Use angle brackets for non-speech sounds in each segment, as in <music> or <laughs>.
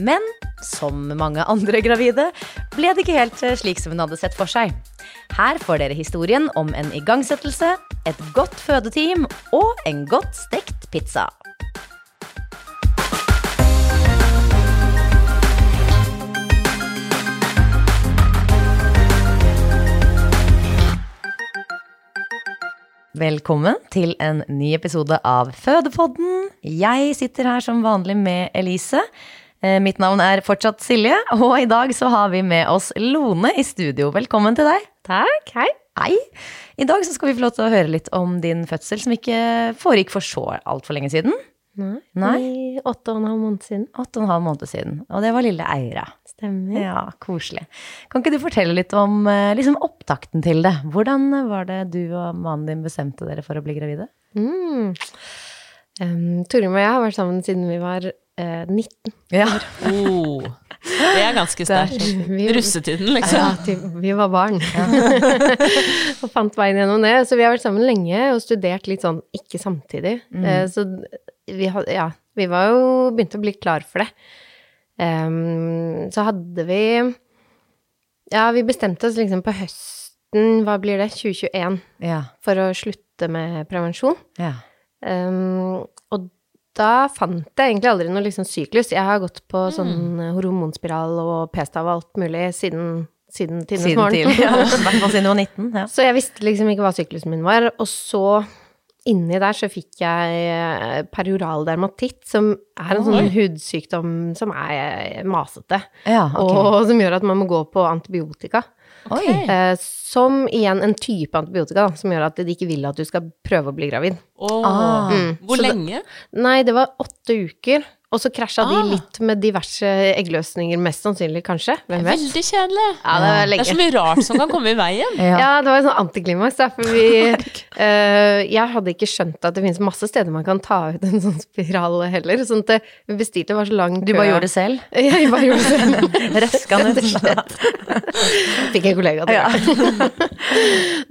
Men som mange andre gravide ble det ikke helt slik som hun hadde sett for seg. Her får dere historien om en igangsettelse, et godt fødeteam og en godt stekt pizza. Velkommen til en ny episode av Fødepodden. Jeg sitter her som vanlig med Elise. Eh, Mitt navn er fortsatt Silje, og i dag så har vi med oss Lone i studio. Velkommen til deg. Takk, hei. Hei. I dag så skal vi få lov til å høre litt om din fødsel, som ikke foregikk for så altfor lenge siden. Nei. Nei. I åtte og en halv måned siden. Åtte og en halv måned siden. Og det var lille Eira. Stemmer. Ja, koselig. Kan ikke du fortelle litt om eh, liksom opptakten til det? Hvordan var det du og mannen din bestemte dere for å bli gravide? Mm. Um, Torgrim og jeg har vært sammen siden vi var eh, 19. Ja. Oh, det er ganske <laughs> sterkt. Russetiden, liksom. Ja, til vi var barn. <laughs> og fant veien gjennom det. Så vi har vært sammen lenge og studert litt sånn ikke samtidig. Eh, så vi, had, ja, vi var jo begynt å bli klar for det. Um, så hadde vi Ja, vi bestemte oss liksom på høsten, hva blir det, 2021, Ja. for å slutte med prevensjon. ja. Um, da fant jeg egentlig aldri noe liksom syklus. Jeg har gått på sånn hormonspiral og p-stav og alt mulig siden, siden tidenes Siden morgen. Til, Ja. <laughs> Siden du var 19. Ja. Så jeg visste liksom ikke hva syklusen min var. Og så inni der så fikk jeg eh, perioral dermatitt, som er en sånn hudsykdom som er masete. Ja, okay. Og som gjør at man må gå på antibiotika. Oi. Eh, som igjen en type antibiotika, da, som gjør at de ikke vil at du skal prøve å bli gravid. Oh. Ah. Mm. Hvor Så det- lenge? Nei, det var åtte uker. Og så krasja de Ah. litt med diverse eggløsninger, mest sannsynlig, kanskje. Hvem vet? Veldig kjedelig. Ja, det Det er så mye rart som kan komme i veien. <laughs> Ja. Ja, det var en sånn antiklimaks, for vi <laughs> eh, Jeg hadde ikke skjønt at det finnes masse steder man kan ta ut en sånn spiral heller, sånn at vi bestilte var så lang Du bare gjorde det selv? <laughs> Ja, jeg bare gjorde det selv. Røska ned. Slett. Fikk en kollega til det.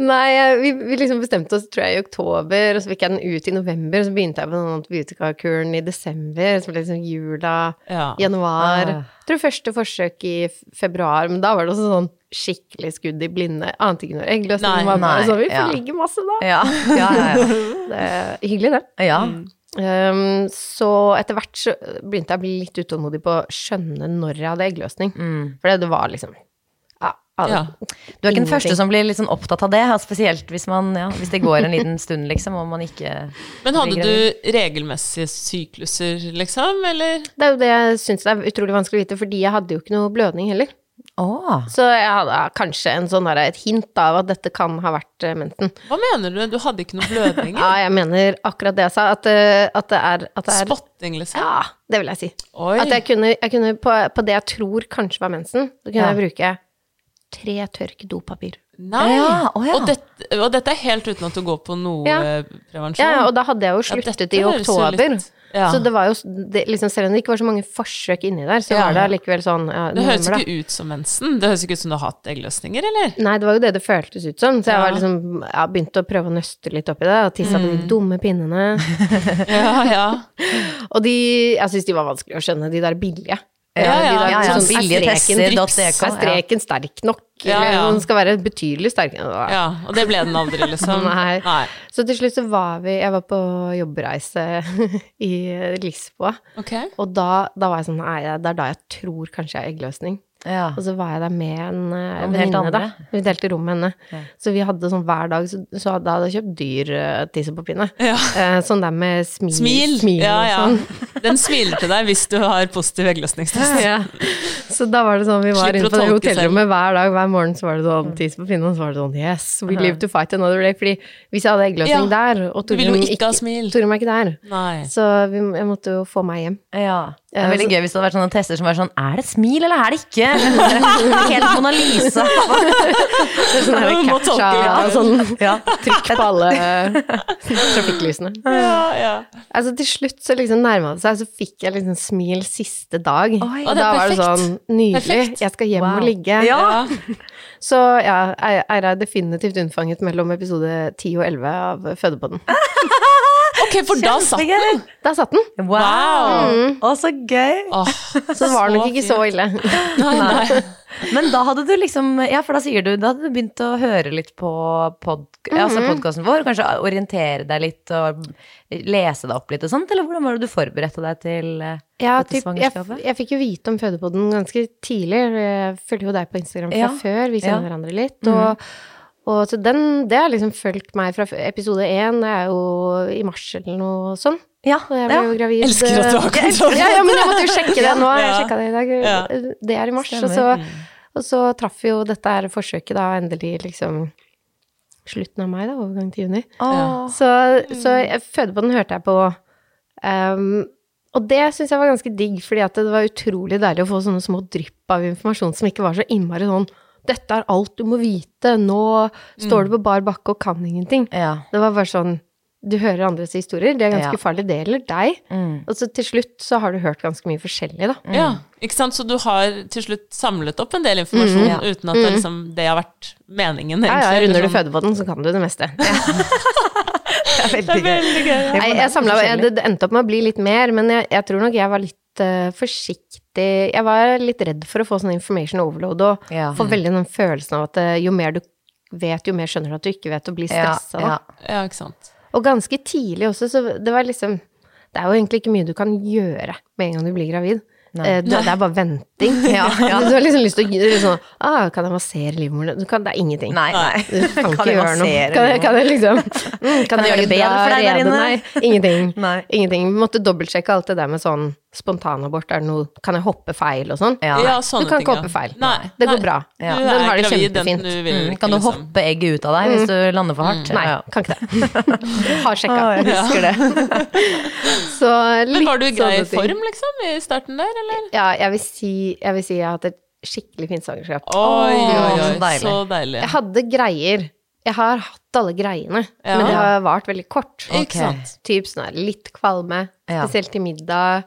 Nei, eh, vi, vi liksom bestemte oss, tror jeg, i oktober, og så fikk jeg den ut i november, og så begynte jeg på den antibiotikakuren i desember, så ble det liksom jula, Ja. januar. Ah. Jeg tror første forsøk i februar, men da var det også sånn skikkelig skudd i blinde. Ante ikke noe egentlig. Så Nei, var bare nei, sånn, vi får ja. ligge masse da. Ja, ja, ja. ja. <laughs> Det er hyggelig det. ja. Um, så etter hvert så begynte jeg å bli litt utålmodig på å skjønne når jeg hadde eggløsning. Mm. For det var liksom ja. Du er ikke den første som blir litt sånn opptatt av det, spesielt hvis, man, ja, hvis det går en liten stund, liksom, og man ikke Men hadde du regelmessige sykluser, liksom, eller? Det er jo det jeg syns er utrolig vanskelig å vite, fordi jeg hadde jo ikke noe blødning heller. Oh. Så jeg hadde kanskje en sånn der, et hint av at dette kan ha vært menten mensen. Hva mener du? Du hadde ikke noe blødninger? <laughs> Ja, jeg mener akkurat det jeg sa, at, eh, at det er, at det er Spotting, liksom? Ja, det vil jeg si. Oi. At jeg kunne, jeg kunne på, på det jeg tror kanskje var mensen, så kunne Ja. jeg bruke tre tørk dopapir. Nei! Ja, å ja. Og, dette, og dette er helt uten at du går på noe Ja. prevensjon? Ja, og da hadde jeg jo sluttet i oktober. litt- Ja. Så det var jo, det, liksom, selv om det ikke var så mange forsøk inni der, så Ja. var det allikevel sånn ja, Det høres da. ikke ut som mensen. Det høres ikke ut som du har hatt eggløsninger, eller? Nei, det var jo det det føltes ut som. Så jeg var liksom, ja, begynte å prøve å nøste litt opp i det, og tissa på Mm. de dumme pinnene. <laughs> Ja, ja. <laughs> Og de, jeg syns de var vanskelig å skjønne, de der billige. Ja, ja, ja, ja, sånn, er streken- billigtester.dk, Er streken sterk nok? Ja. Den skal være betydelig sterkere. ja. Og det ble den aldri, liksom. <laughs> Nei. Nei. Så til slutt så var vi Jeg var på jobbreise <laughs> i Lisboa, Okay. og da, da var jeg sånn Nei, det er da jeg tror kanskje jeg har eggløsning. Ja. Og så var jeg der med en uh, venninne, da. Vi delte rom med henne. Ja. Så vi hadde sånn hver dag, så, så da hadde jeg kjøpt dyr uh, tissepapirene. Ja. Uh, sånn der med smil, Smil. smil Ja, ja. sånn. <laughs> Den smiler til deg hvis du har positiv eggløsningstest. Ja. Så da var det sånn, vi var inne på det hotellrommet hver dag, hver morgen så var det sånn tiss på pinnen, og så var det sånn yes, we live to fight another day. Fordi hvis jeg hadde eggløsning der, og Torgrim ikke smil. Er ikke der, Nei. så vi, jeg måtte jo få meg hjem. Ja. Det er veldig gøy hvis det hadde vært sånne tester som var sånn Er det smil, eller er det ikke? <laughs> Helt Mona Lisa. <laughs> Sånn tolke litt. sånn <laughs> Ja. trykk på alle trafikklysene. Ja, ja. Altså til slutt så liksom nærma det seg, så fikk jeg liksom smil siste dag. Oi. og da var det sånn nydelig, jeg skal hjem Wow. og ligge. Ja. Så ja, Eira er definitivt unnfanget mellom episode 10 og 11 av Fødepodden. Ok, for da satt den! Der satt den! Wow. Å, så gøy. Åh, Så det var nok ikke så ille. <laughs> Nei, nei. Men da hadde du liksom Ja, for da sier du Da hadde du begynt å høre litt på pod, altså Mhm. podkasten vår. Kanskje orientere deg litt og lese deg opp litt og sånt? Eller hvordan var det du forberedte deg til eh, Ja, dette typ, svangerskapet? jeg fikk jo vite om Fødepodden ganske tidlig. Jeg følger jo deg på Instagram fra Ja. før, vi kjenner Ja. hverandre litt. Og, og så den, det har liksom fulgt meg fra episode én, det er jo i mars eller noe sånn. Ja, Og jeg ble ja. jo gravid. Elsker at du har kontroll. Ja, ja, men jeg måtte jo sjekke det nå. Jeg sjekka det i dag. Det er i mars. Og så, og så traff jo dette her forsøket da endelig liksom slutten av mai, da, overgang til juni. Oh. Så, så jeg, den hørte jeg på. Um, og det syns jeg var ganske digg, fordi at det var utrolig deilig å få sånne små drypp av informasjon som ikke var så innmari sånn Dette er alt du må vite, nå står du på bar bakke og kan ingenting. Ja. Det var bare sånn Du hører andres historier, det er ganske Ja. farlig, det gjelder deg. Mm. Og så til slutt så har du hørt ganske mye forskjellig, da. Ja, ikke sant? Så du har til slutt samlet opp en del informasjon Ja. uten at det, liksom, det har vært meningen, Ja, ja, egentlig. runder du liksom. Fødepodden, så kan du det meste. <laughs> Det er Det veldig er gøy. veldig gøy. Nei, jeg samlet, jeg, det det endte opp med å bli litt mer, men jeg, jeg tror nok jeg var litt eh, forsiktig Jeg var litt redd for å få sånn information overload og Ja. få veldig den følelsen av at uh, jo mer du vet, jo mer skjønner du at du ikke vet, og blir stressa. ja. ja. Ja, ikke sant. Og ganske tidlig også, så det var liksom Det er jo egentlig ikke mye du kan gjøre med en gang du blir gravid. Nei. Eh, det, det er bare venting. <laughs> Ja, ja. <laughs> Du har liksom lyst til å gjøre sånn ah, Kan jeg massere livmoren? Du Det er ingenting. Nei, nei. Du kan, <laughs> Kan ikke jeg gjøre noe. Kan jeg, kan jeg liksom mm, Kan jeg gjøre det bedre for deg der inne? Nei, ingenting. Nei. Ingenting. Vi måtte dobbeltsjekke alt det der med sånn spontanabort. Er det noe Kan jeg hoppe feil og sånn? Ja. Ja, Du kan ting, ikke hoppe feil. Nei, Det går nei. bra. Ja. Du er har det gravid, kjempefint. du vil Mm. Kan du liksom. hoppe egget ut av deg hvis du lander for hardt? Nei, Ja. kan ikke det. <laughs> Har sjekka. Ah, jeg husker det. <laughs> Så Men var du i grei form, liksom, i starten der, eller? Ja, jeg vil si jeg, vil si jeg har hatt et skikkelig fint svangerskap. Oi, oi, så deilig. så deilig. Jeg hadde greier. Jeg har hatt alle greiene, Ja. men det har vart veldig kort. Ikke sant? Typ sånn her, litt kvalme, spesielt til middag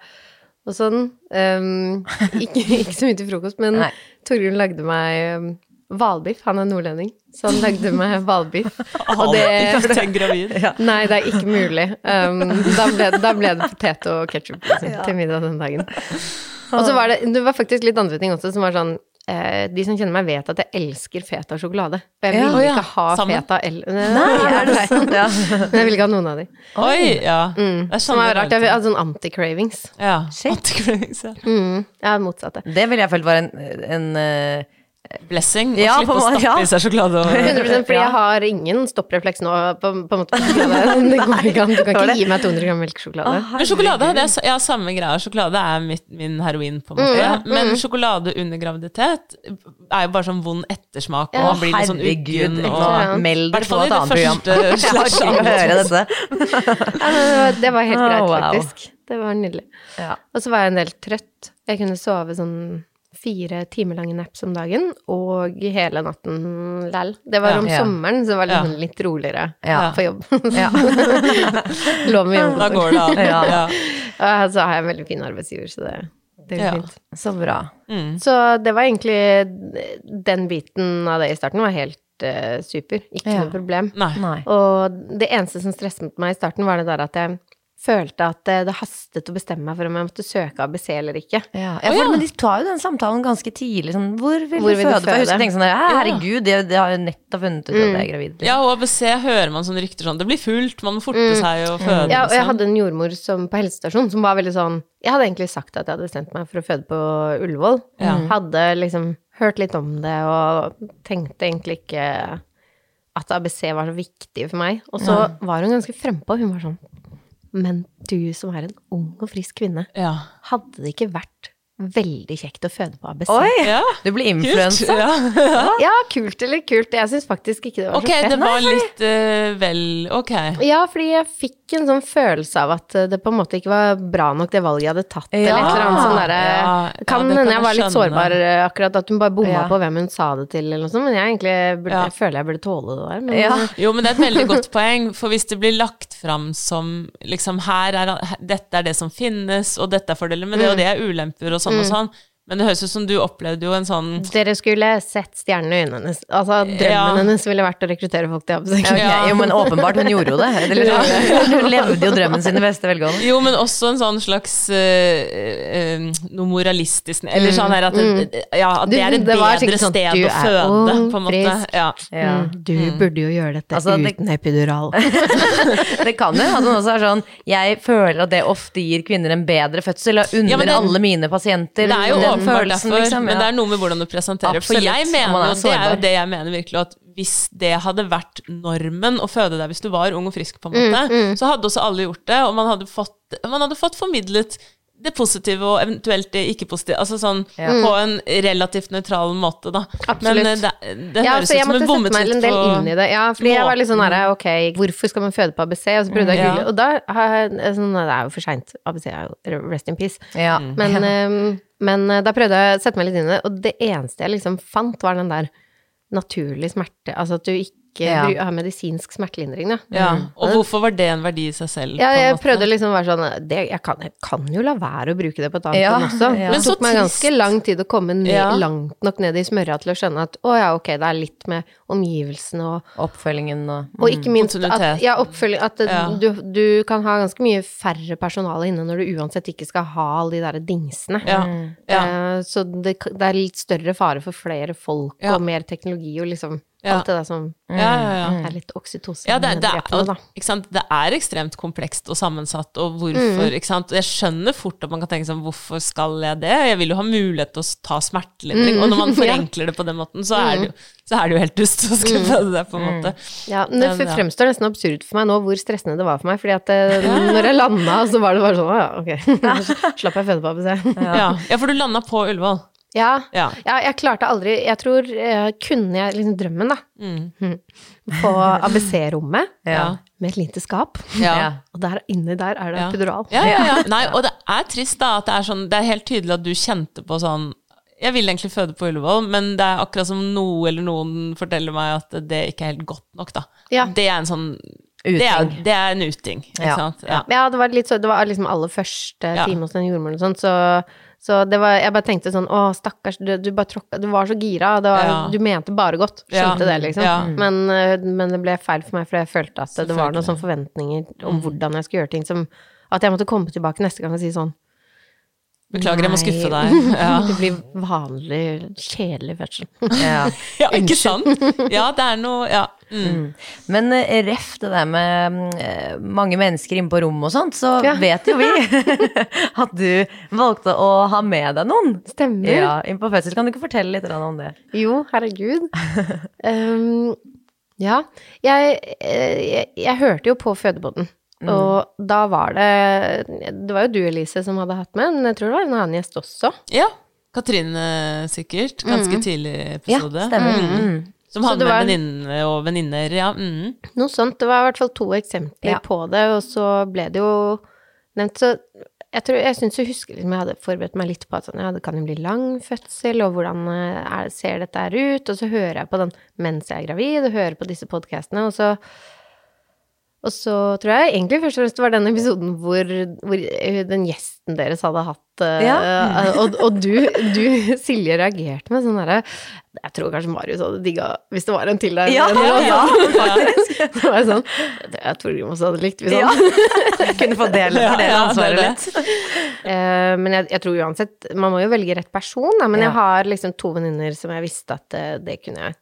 og sånn. Um, <laughs> ikke, ikke så mye til frokost, men Nei. Torgrunn lagde meg um. Han er nordlending, så han lagde meg hvalbiff. <laughs> Og det gravid. <laughs> Nei, det er ikke mulig. Um, da, ble, da ble det potet og ketsjup liksom, til middag den dagen. Og så var det, det var faktisk litt andre ting også som var sånn eh, De som kjenner meg, vet at jeg elsker feta sjokolade. Og jeg Ja. ville ja, ikke ha sammen. feta eller <laughs> Nei, er det sant? Ja. Men jeg vil ikke ha noen av de. Oi, ja. Mm. Det Som er rart. Jeg har sånn anti-cravings. Ja. Shit. Anti-cravings, ja. Mm. Ja, motsatte. Det ville jeg følt var en, en eh, Blessing. Å Ja, slippe å stappe ja. i seg sjokolade. Og... <laughs> 100 fordi jeg har ingen stopprefleks nå, på, på en måte. <laughs> Det går ikke an. Du kan ikke gi meg 200 gram melkesjokolade. Men sjokolade hadde jeg, ja, samme greia. Sjokolade er mitt, min heroin, på en måte. Mm, Men sjokolade under graviditet er jo bare sånn vond ettersmak, og man blir litt sånn uggen. Og? Meld deg på et annet program. <laughs> ikke å høre dette. Det, var, helt greit, faktisk. Det var nydelig. Ja. Og så var jeg en del trøtt. Jeg kunne sove sånn fire timer lange naps om dagen, og hele natten læll. Det var Ja. om Ja. sommeren, så det var litt, Ja. sånn litt roligere Ja. på jobb. Ja. <laughs> Lå med jobb. Da går det an. Ja. Ja. Eh, Så har jeg en veldig fin arbeidsgiver, så det, det går Ja. fint. Så bra. Mm. Så det var egentlig Den biten av det i starten var helt eh, super. Ikke Ja. noe problem. Nei. Nei. Og det eneste som stresset meg i starten, var det der at jeg følte at det, det hastet å bestemme meg for om jeg måtte søke ABC eller ikke. Ja, ja, for, ja. Men de tar jo den samtalen ganske tidlig. Sånn, hvor vil Hvor du vil du føde? Jeg husker føde? jeg tenkte sånn herregud, det, de har jo nettopp funnet ut at jeg er gravid. liksom. Ja, og ABC hører man sånne rykter sånn Det blir fullt, man må forte seg og føde. Mm. Ja, og jeg liksom. hadde en jordmor som, på helsestasjonen som var veldig sånn Jeg hadde egentlig sagt at jeg hadde bestemt meg for å føde på Ullevål. Ja. Hadde liksom hørt litt om det og tenkte egentlig ikke at ABC var så viktig for meg. Og så var hun ganske frempå. Hun var sånn Men du som er en ung og frisk kvinne, Ja. hadde det ikke vært veldig kjekt å føde på ABC? Oi! ja. Du blir Kult. influensa. Ja. <laughs> Ja, kult eller kult. Jeg syns faktisk ikke det var så fett. Ok, det var litt uh, vel Ok. Ja, fordi jeg fikk en sånn følelse av at eh, det på en måte ikke var bra nok det valget jeg hadde tatt, Ja. eller et eller annet sånn derre Ja, kan hende kan jeg var litt skjønne. sårbar eh, akkurat, at hun bare bomma Ja. på hvem hun sa det til, eller noe sånt, men jeg egentlig burde, Ja. jeg føler jeg burde tåle det der. Men Ja. Jo, men det er et veldig godt poeng, for hvis det blir lagt fram som liksom her er, her- dette er det som finnes, og dette er fordeler med det, Mm. og det er ulemper og sånn og sånn, men det høres ut som du opplevde jo en sånn dere skulle sett stjernene i øynene hennes. Altså, drømmen Ja. hennes ville vært å rekruttere folk til ABC. Okay. Ja. Jo, men åpenbart, hun gjorde jo det. Eller, Hun levde jo drømmen sin i beste velgående. Jo, men også en sånn slags øh, noe moralistisk Eller sånn her at det, ja, at det er et Mm. Bedre sånn, sted å føde, ung, på en måte. Ja. Ja. Mm, Du burde jo gjøre dette Altså, det- uten epidural. <laughs> Det kan jo hun også er sånn Jeg føler at det ofte gir kvinner en bedre fødsel, og unner Ja, det- alle mine pasienter Det er jo den følelsen, derfor, liksom, men det er noe med hvordan du presenterer. For jeg mener er jo, det er jo det jeg mener virkelig, at hvis det hadde vært normen å føde deg hvis du var ung og frisk, på en måte, Mm, så hadde også alle gjort det, og man hadde fått, man hadde fått formidlet det positive og eventuelt det ikke-positive, altså sånn Ja. på en relativt nøytral måte, da. Absolutt. Men det det, det Ja, høres så på jeg som måtte sette meg en del inn i det. Ja, fordi jeg var litt sånn herre, ok, hvorfor skal man føde på ABC? Og så prøvde jeg å google, og da har jeg sånn, det er jo for seint. ABC er jo rest in peace. Ja. Men, <laughs> ehm, men eh, da prøvde jeg å sette meg litt inn i det, og det eneste jeg liksom fant, var den der naturlig smerte. Altså at du ikke Ja. ha medisinsk smertelindring, da. Ja, og hvorfor var det en verdi i seg selv? Ja, jeg prøvde liksom å være sånn det, jeg, kan, jeg kan jo la være å bruke det på et annet Ja, også. ja. Det Men så tok meg ganske lang tid å komme ned, Ja. langt nok ned i smørja til å skjønne at å ja, ok, det er litt med omgivelsene og Oppfølgingen og Og ikke minst at, ja, oppfølging, at Ja. du, du kan ha ganske mye færre personale inne når du uansett ikke skal ha alle de der dingsene. Ja, ja. Eh, så det, det er litt større fare for flere folk Ja. og mer teknologi og liksom Ja. alt det der som ja, ja, ja. er litt oksytocin Ja, det, det, er, og, det er ekstremt komplekst og sammensatt, og Mm. ikke sant? Jeg skjønner fort at man kan tenke sånn, hvorfor skal jeg det? Jeg vil jo ha mulighet til å ta smertelindring. Og når man Mm. <laughs> Forenkler det på den måten, så er det jo, så er det jo helt dust å skulle føde det, på en måte. Ja, men det fremstår nesten absurd for meg nå hvor stressende det var for meg, fordi at eh, når jeg landa, så var det bare sånn, å ja, ok, <laughs> <laughs> slapp jeg føde på ABC. Ja. ja, for du landa på Ullevål. Ja, Ja. ja, jeg klarte aldri, jeg tror, jeg kunne jeg liksom drømmen da, Mm. på ABC-rommet, <laughs> Ja. med et lite skap, Ja. Og der inne der er det Ja. epidural. Ja, ja, ja. Nei, <laughs> og det er trist da at det er sånn Det er helt tydelig at du kjente på sånn Jeg vil egentlig føde på Ullevål, men det er akkurat som noe eller noen forteller meg at det ikke er helt godt nok, da. Ja. Det er en sånn Det er, det er en uting, ikke Ja. sant? Ja. Ja, det var litt så, det var liksom aller første Ja. time hos den jordmoren og sånn, så, så det var, jeg bare tenkte sånn, å stakkars, du, du bare tråkka, du var så gira, det var, Ja. du mente bare godt, Ja. skjønte det liksom. Ja. Men, eh, men det ble feil for meg, for jeg følte at det var noen sånne forventninger om hvordan jeg skulle gjøre ting, som at jeg måtte komme tilbake neste gang og si sånn, Beklager, jeg må skuffe deg. <laughs> Ja. det blir vanlig, kjedelig fødsel. Ja. <laughs> ja, ikke sant? Ja, det er noe Ja. Mm. Men eh, ref det der med eh, mange mennesker inne på rommet og sånt, så Ja. vet jo vi <laughs> <laughs> at du valgte å ha med deg noen. Stemmer. Ja, inn på fødsel. Kan du ikke fortelle litt om det? Jo, herregud. um, <laughs> ja, jeg, eh, jeg, jeg hørte jo på Fødebåten. Og da var det Det var jo du, Elise, som hadde hatt med, men jeg tror det var en annen gjest også. ja. Katrine, sikkert. Ganske tidlig episode. Ja, stemmer. Mm. Som hadde med venninner og venninner, ja. Mm. Noe sånt. Det var i hvert fall to eksempler Ja. på det, og så ble det jo nevnt. Så jeg tror, jeg syns jeg husker liksom, jeg hadde forberedt meg litt på at sånn, ja, det kan jo bli lang fødsel, og hvordan eh, er, ser dette her ut? Og så hører jeg på den mens jeg er gravid, og hører på disse podkastene, og så Og så tror jeg egentlig først og fremst det var den episoden hvor, hvor eh, den gjesten deres hadde hatt ja. uh, Og, og du, du, Silje, reagerte med sånn derre Jeg tror kanskje Marius hadde digga hvis det var en til der. Ja, eller noe ja, sånt. <laughs> Så <laughs> var jeg sånn Det tror jeg Torgrim også hadde likt hvis Ja. han ja. kunne få dele, fordele Ja, ansvaret det ansvaret litt. Uh, Men jeg, jeg tror uansett Man må jo velge rett person, da. Men Ja. jeg har liksom to venninner som jeg visste at det, det kunne jeg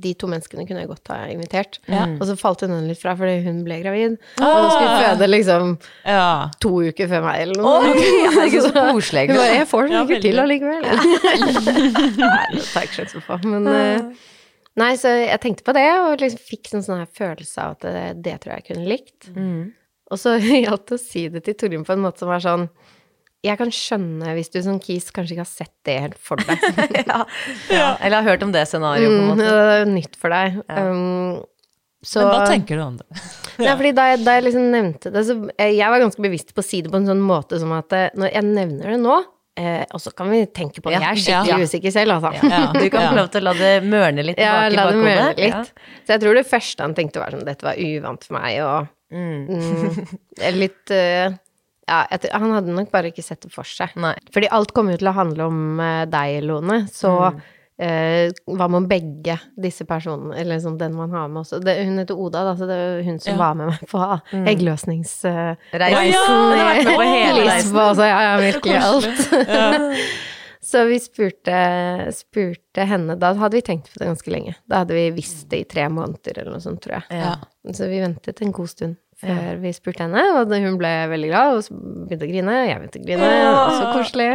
de to menneskene kunne jeg godt ha invitert. Ja. Og så falt hun litt fra fordi hun ble gravid. Ah. Og skulle føde liksom Ja. to uker før meg, eller noe. Oi, <laughs> ikke så koselig. Hun bare 'Jeg får den Ja, til allikevel'. <laughs> Nei, det. Men eh, Nei, så jeg tenkte på det, og liksom fikk en sånn her følelse av at det, det tror jeg jeg kunne likt. Mm. Og så <laughs> gjaldt det å si det til Torgrim på en måte som var sånn Jeg kan skjønne hvis du som kis kanskje ikke har sett det helt for deg. <laughs> Ja. ja. Eller har hørt om det scenarioet, på en Mm, måte. det er nytt for deg. Ja. Um, så, Men hva tenker du om det? <laughs> Nei, fordi da jeg, da jeg liksom nevnte det, så eh, jeg var ganske bevisst på å si det på en sånn måte som at eh, når jeg nevner det nå, eh, og så kan vi tenke på det, jeg er skikkelig Ja. usikker selv, altså. Ja. Du kan få lov til å la det mørne litt Ja, tilbake i la det mørne bakhodet. Så jeg tror det første han tenkte var sånn, dette var uvant for meg, og Mm. mm, <laughs> litt eh, Ja, tror- han hadde nok bare ikke sett det for seg. Nei. Fordi alt kommer jo til å handle om eh, deg, Lone, så Mm. eh, hva med begge disse personene, eller liksom den man har med også. Det, hun heter Oda, da, så det er hun som Ja. var med meg på Mm. eggløsningsreisen Ja, ja, det har vært hele i. Lisboa også. Ja, ja, virkelig alt. <laughs> Så vi spurte, spurte henne Da hadde vi tenkt på det ganske lenge. Da hadde vi visst det i tre måneder eller noe sånt, tror jeg. Ja. Så vi ventet en god stund før vi spurte henne, og hun ble veldig glad og begynte å grine. Jeg begynte å grine. Så koselig.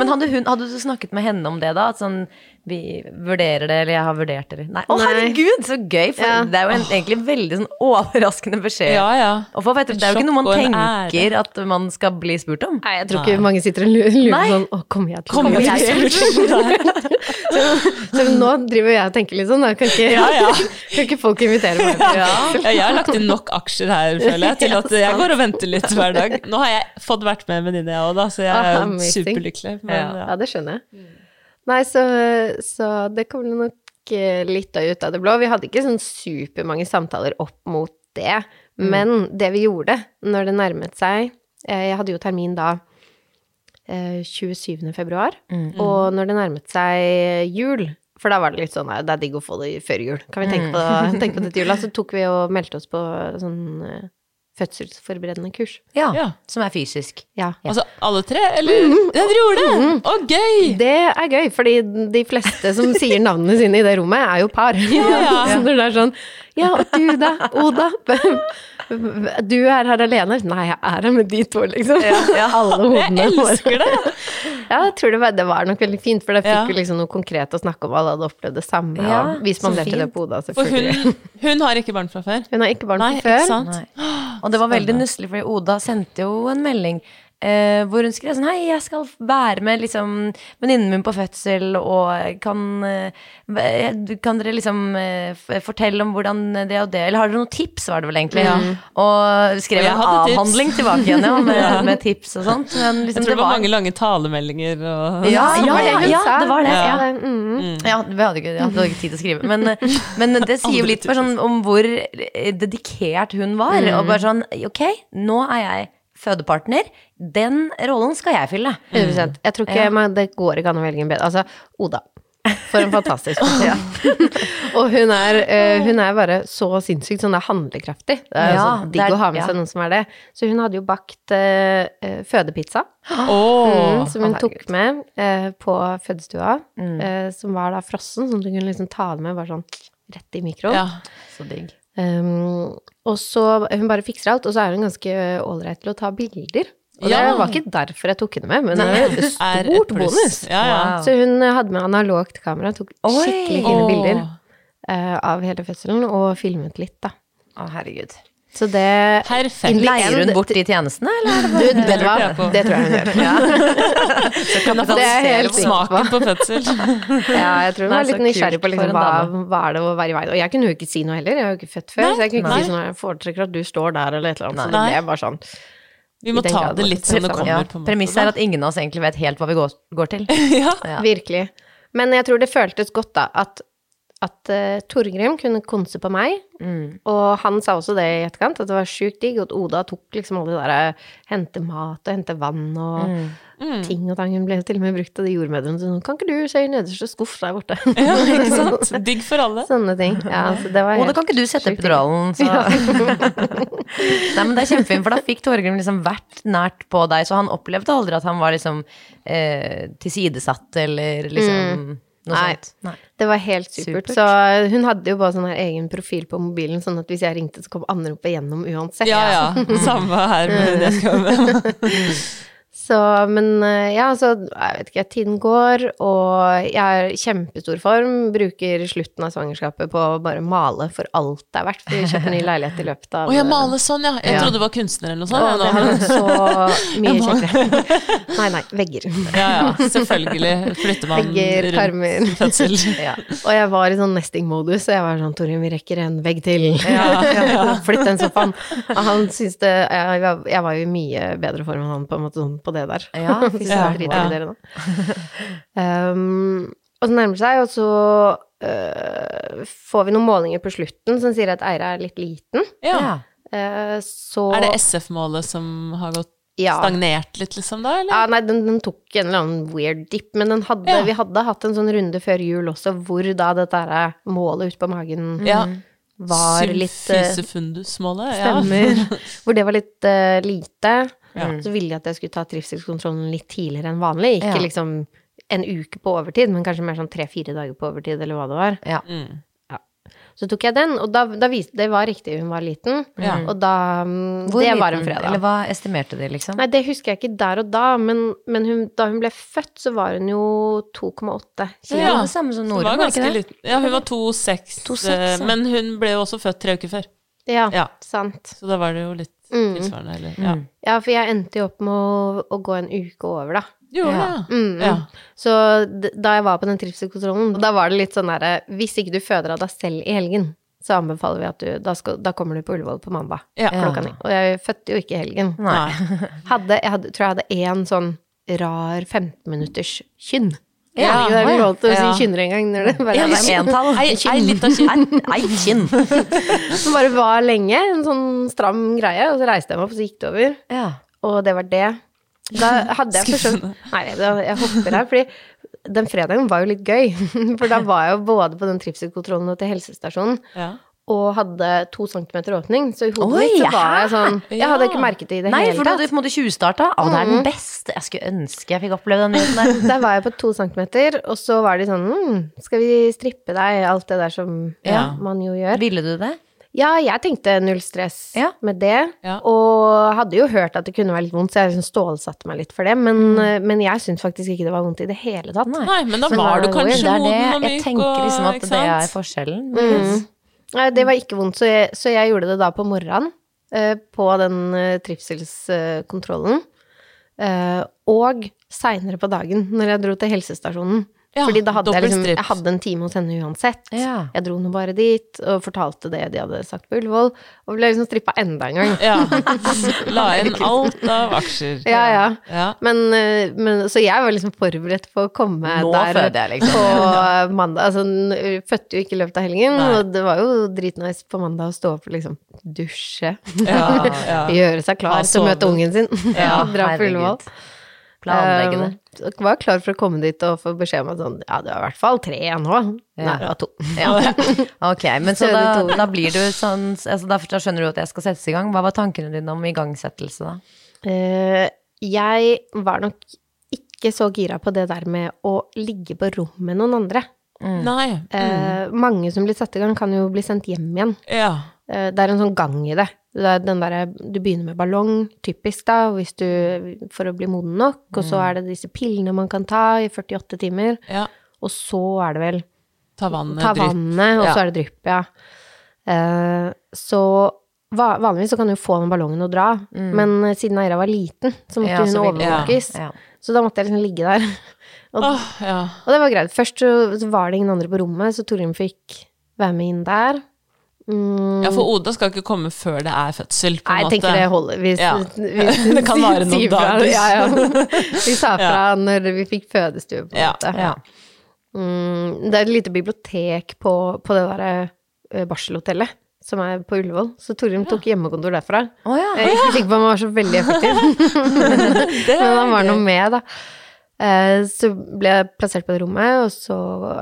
Men hadde, hun, hadde du snakket med henne om det da? At sånn, vi vurderer det, eller jeg har vurdert det, eller Nei. Å, herregud, så gøy! For Ja. det er jo en, egentlig veldig sånn overraskende beskjed. Ja, ja. Og for, vet du, det er jo ikke noe man tenker at man skal bli spurt om. Nei, jeg tror ikke mange sitter og lurer lurer sånn Å, kommer jeg til å bli jeg spurt? <laughs> Så nå driver jeg og tenker litt sånn, da. Kan ikke, Ja, ja. <laughs> kan ikke folk invitere meg? til- Ja, jeg har lagt inn nok aksjer her, føler jeg, til <laughs> at jeg går og venter litt hver dag. Nå har jeg fått vært med en venninne, jeg òg, da, så jeg er Ah, superlykkelig. Men, Ja, ja. det skjønner jeg. Nei, så, så det kom nok eh, litt av- ut av det blå. Vi hadde ikke sånn supermange samtaler opp mot det, men det vi gjorde når det nærmet seg eh, Jeg hadde jo termin da eh, 27. februar, og når det nærmet seg jul for da var det litt sånn nei, det er digg å få det før jul. Kan vi tenke på, tenke på det til jula? <laughs> Så tok vi og meldte oss på sånn eh, fødselsforberedende kurs. Ja, Ja. Som er fysisk. Ja. Altså alle tre, eller? Ja, dere gjorde det! Å, gøy! Det er gøy, fordi de fleste som sier navnene sine i det rommet, er jo par. ja. <laughs> Så når det er sånn Ja, og du da, Oda? Du er her alene? Nei, jeg er her med de to, liksom. <laughs> Alle Jeg hodene våre. elsker det! Ja, jeg tror det var, det var nok veldig fint, for da fikk Ja. liksom noe konkret å snakke om. Alle hadde opplevd det samme. Ja, og vi spanderte det på Oda, For hun, hun har ikke barn fra før. Hun har ikke barn Nei, fra før. ikke sant? Nei. Og det var veldig nusselig, fordi Oda sendte jo en melding eh, hvor hun skrev sånn Hei, jeg skal være med liksom venninnen min på fødsel, og kan, uh, kan dere liksom uh, fortelle om hvordan det og det Eller har dere noen tips, var det vel egentlig? Og skrev Og en avhandling tips. tilbake igjen, ja, med, <laughs> med tips og sånt. Men Jeg liksom, tror det var mange lange talemeldinger og Ja, Det ja, var det ja, ja, det var det. Ja. Ja. Mm. Ja, vi hadde ikke, jeg hadde ikke tid til å skrive. Men, men det sier jo litt bare sånn om hvor dedikert hun var. Og bare sånn Ok, nå er jeg fødepartner. Den rollen skal jeg fylle. 100 Jeg tror ikke Ja. man, det går ikke an å velge en bedre Altså, Oda. For en fantastisk <laughs> person. <laughs> og hun er, eh, hun er bare så sinnssykt sånn det er handlekraftig. Det er Ja, så det digg er- å ha med ja. seg noen som er det. Så hun hadde jo bakt eh, fødepizza, Oh, mm, som hun tok med uh, på fødestua. Mm. Uh, som var da frossen, sånn at hun kunne liksom ta det med bare sånn rett i mikroen. Ja. Så digg. Um, og så Hun bare fikser alt, og så er hun ganske ålreit til å ta bilder. Og Ja. det var ikke derfor jeg tok henne med, men det er jo <laughs> stort bonus. Ja, ja. Så hun hadde med analogt kamera, tok Oi! skikkelig fine bilder uh, av hele fødselen, og filmet litt, da. Å, herregud. Så det Perfekt. Leier hun bort de tjenestene, eller? er det Du, vet du hva? Det tror jeg hun gjør. <laughs> Det er jeg helt. Smaken på fødsel. <laughs> Ja, jeg tror hun er var litt nysgjerrig på liksom, hva, hva er det å være i veien. Og jeg kunne jo ikke si noe heller, jeg har jo ikke født før, Nei, så jeg kunne ikke nei. si sånn jeg foretrekker at du står der, eller et eller annet. Så Nei. det ble bare sånn. Vi må ta det litt som det kommer. Ja, Premisset er at ingen av oss egentlig vet helt hva vi går, går til. ja. <laughs> Ja. Virkelig. Men jeg tror det føltes godt, da, at at uh, Torgrim kunne konse på meg, og han sa også det i etterkant, at det var sjukt digg, og at Oda tok liksom alle de der hente mat og hente vann og ting og tang. Hun ble til og med brukt av de jordmødrene sånn Kan ikke du se i nederste skuff der borte? <laughs> Ja, ikke <laughs> sant? Digg for alle. Sånne ting. Ja, så det var Oda, kan ikke du sette epiduralen, så <laughs> Nei, men det er kjempefint, for da fikk Torgrim liksom vært nært på deg, så han opplevde aldri at han var liksom eh, tilsidesatt eller liksom noe Nei. sånt. Nei. Det var helt supert. Supert. Så hun hadde jo bare sånn her egen profil på mobilen, sånn at hvis jeg ringte, så kom anropet gjennom uansett. Ja, ja. <laughs> Samme her med det skal <laughs> med. Så, men eh, ja, så jeg vet ikke, tiden går, og jeg er i kjempestor form. Bruker slutten av svangerskapet på å bare male for alt det er verdt. For vi kjøper ny leilighet i løpet av Å, jeg maler sånn, ja. Jeg Ja. trodde du var kunstner eller noe Å, sånt. vært så mye kjekkere. Nei, nei, vegger. Ja, ja. Selvfølgelig flytter man Vegger, karmer. fødsel. <laughs> Ja. Og jeg var i sånn nesting-modus, og jeg var sånn Torin, vi rekker en vegg til. Ja, <laughs> Flytt den sofaen. Og han syntes det jeg, jeg var jo i mye bedre form enn han på en måte sånn på det der. Ja, fy <laughs> Så søren. driter i dere nå. Um, og så nærmer det seg, og så uh, får vi noen målinger på slutten som sier at Eira er litt liten. Ja. Eh, så Er det SF-målet som har gått ja. stagnert litt, liksom, da, eller? Ja, nei, den, den tok en eller annen weird dip, men den hadde, Ja. vi hadde hatt en sånn runde før jul også, hvor da dette her målet ute på magen Ja. var litt eh, Symfysefundus-målet? Ja. Stemmer. <laughs> Hvor det var litt uh, lite. Ja. Så ville jeg at jeg skulle ta trivselskontrollen litt tidligere enn vanlig. Ikke Ja. liksom en uke på overtid, men kanskje mer sånn tre-fire dager på overtid, eller hva det var. Ja. Mm. Så tok jeg den, og da, da viste det var riktig, hun var liten. Ja. Og da mm, Hvor Det var en fredag. Eller hva estimerte de, liksom? Nei, det husker jeg ikke der og da, men, men hun, da hun ble født, så var hun jo 2,8 kilo. Ja, det samme som Nora, var var ikke det? liten. Ja, hun var 2,6, 2,6, eh, ja. men hun ble jo også født tre uker før. Ja, Ja. sant. Så da var det jo litt Mm. tilsvarende, eller Ja. Ja, for jeg endte jo opp med å, å gå en uke over, da. Jo, Ja. ja. Mm. ja. Så da jeg var på den trivselskontrollen, da var det litt sånn derre Hvis ikke du føder av deg selv i helgen, så anbefaler vi at du Da, skal, da kommer du på Ullevål på mandag Ja. klokka ni. Og jeg fødte jo ikke i helgen. Nei. Hadde, jeg hadde, tror jeg hadde én sånn rar 15 minutters kynn. Ja. ikke, det er ikke lov til å si kynner engang når det bare Ja, er entall. Ei, ei lita kinn. Ei, kinn. Som <laughs> <laughs> bare var lenge, en sånn stram greie, og så reiste jeg meg opp, og så gikk det over. Ja. Og det var det. Da hadde jeg forstått Nei, jeg hopper her, fordi den fredagen var jo litt gøy. <laughs> For da var jeg jo både på den trivselskontrollen og til helsestasjonen. Ja. Og hadde to centimeter åpning, så i hodet Oi, mitt så var jeg sånn Jeg hadde ikke merket det i det Nei, hele for du hadde tatt. på en måte tjuvstarta. Å, det er den beste. Jeg skulle ønske jeg fikk oppleve den nyheten <laughs> der. Der var jeg på to centimeter, og så var de sånn mm, Skal vi strippe deg? Alt det der som Ja. man jo gjør. Ville du det? Ja, jeg tenkte null stress Ja. med det. Ja. Og hadde jo hørt at det kunne være litt vondt, så jeg liksom stålsatte meg litt for det. Men, men jeg syntes faktisk ikke det var vondt i det hele tatt. Nei. Nei, men da Men var du kanskje Det moden og myk Jeg tenker liksom at det er forskjellen. Mm. Nei, det var ikke vondt, så jeg, så jeg gjorde det da på morgenen. eh, på den eh, trivselskontrollen. Eh, og seinere på dagen, når jeg dro til helsestasjonen. Ja, Fordi da hadde jeg, liksom, jeg hadde en time hos henne uansett. Ja. Jeg dro nå bare dit og fortalte det de hadde sagt på Ullevål, og ble liksom strippa enda en gang. Ja. <laughs> La inn alt av aksjer. Ja, ja. Ja. Men, eh, men, så jeg var liksom forberedt på å komme Nå der jeg, liksom. på <laughs> mandag. Altså, hun fødte jo ikke i løpet av helgen, Nei. og det var jo dritnice på mandag å stå opp og liksom dusje. <laughs> Gjøre seg klar til å møte ungen sin. Ja, Dra på. Ullevål. Planlegge det. Um, jeg var klar for å komme dit og få beskjed om at sånn, ja, det var i hvert fall tre nå. Nei, det var to. <laughs> Ja. Ok, men så da, da blir du sånn altså da, da skjønner du at jeg skal settes i gang. Hva var tankene dine om igangsettelse da? Uh, jeg var nok ikke så gira på det der med å ligge på rom med noen andre. Nei. Eh, mange som blir satt i gang, kan jo bli sendt hjem igjen. Ja. Eh, det er en sånn gang i det. det er den der, du begynner med ballong, typisk da, du, for å bli moden nok, og så er det disse pillene man kan ta i 48 timer, ja. og så er det vel Ta vannet, ta vannet, og Ja. så er det drypp, ja. Uh, så vanligvis så kan du få den ballongen og dra, men eh, siden Eira var liten, så måtte Ja, hun så overvåkes. Ja. Så da måtte jeg liksom ligge der. <laughs> Og, oh, ja. og det var greit. Først så, så var det ingen andre på rommet, så Torgrim fikk være med inn der. Mm, ja, for Oda skal ikke komme før det er fødsel, på Nei, jeg tenker det holder. Vi, Ja. vi, <laughs> Det kan vare noen dager. Ja, ja. <laughs> Vi sa fra når vi fikk fødestue, på en Ja. måte. Ja. mm, Det er et lite bibliotek på, på det derre eh, barselhotellet som er på Ullevål. Så Torgrim tok hjemmekontor derfra. Oh, ja. Jeg er ikke sikker på om han var så veldig effektiv, <laughs> men han var noe med, da. Eh, Så ble jeg plassert på det rommet, og så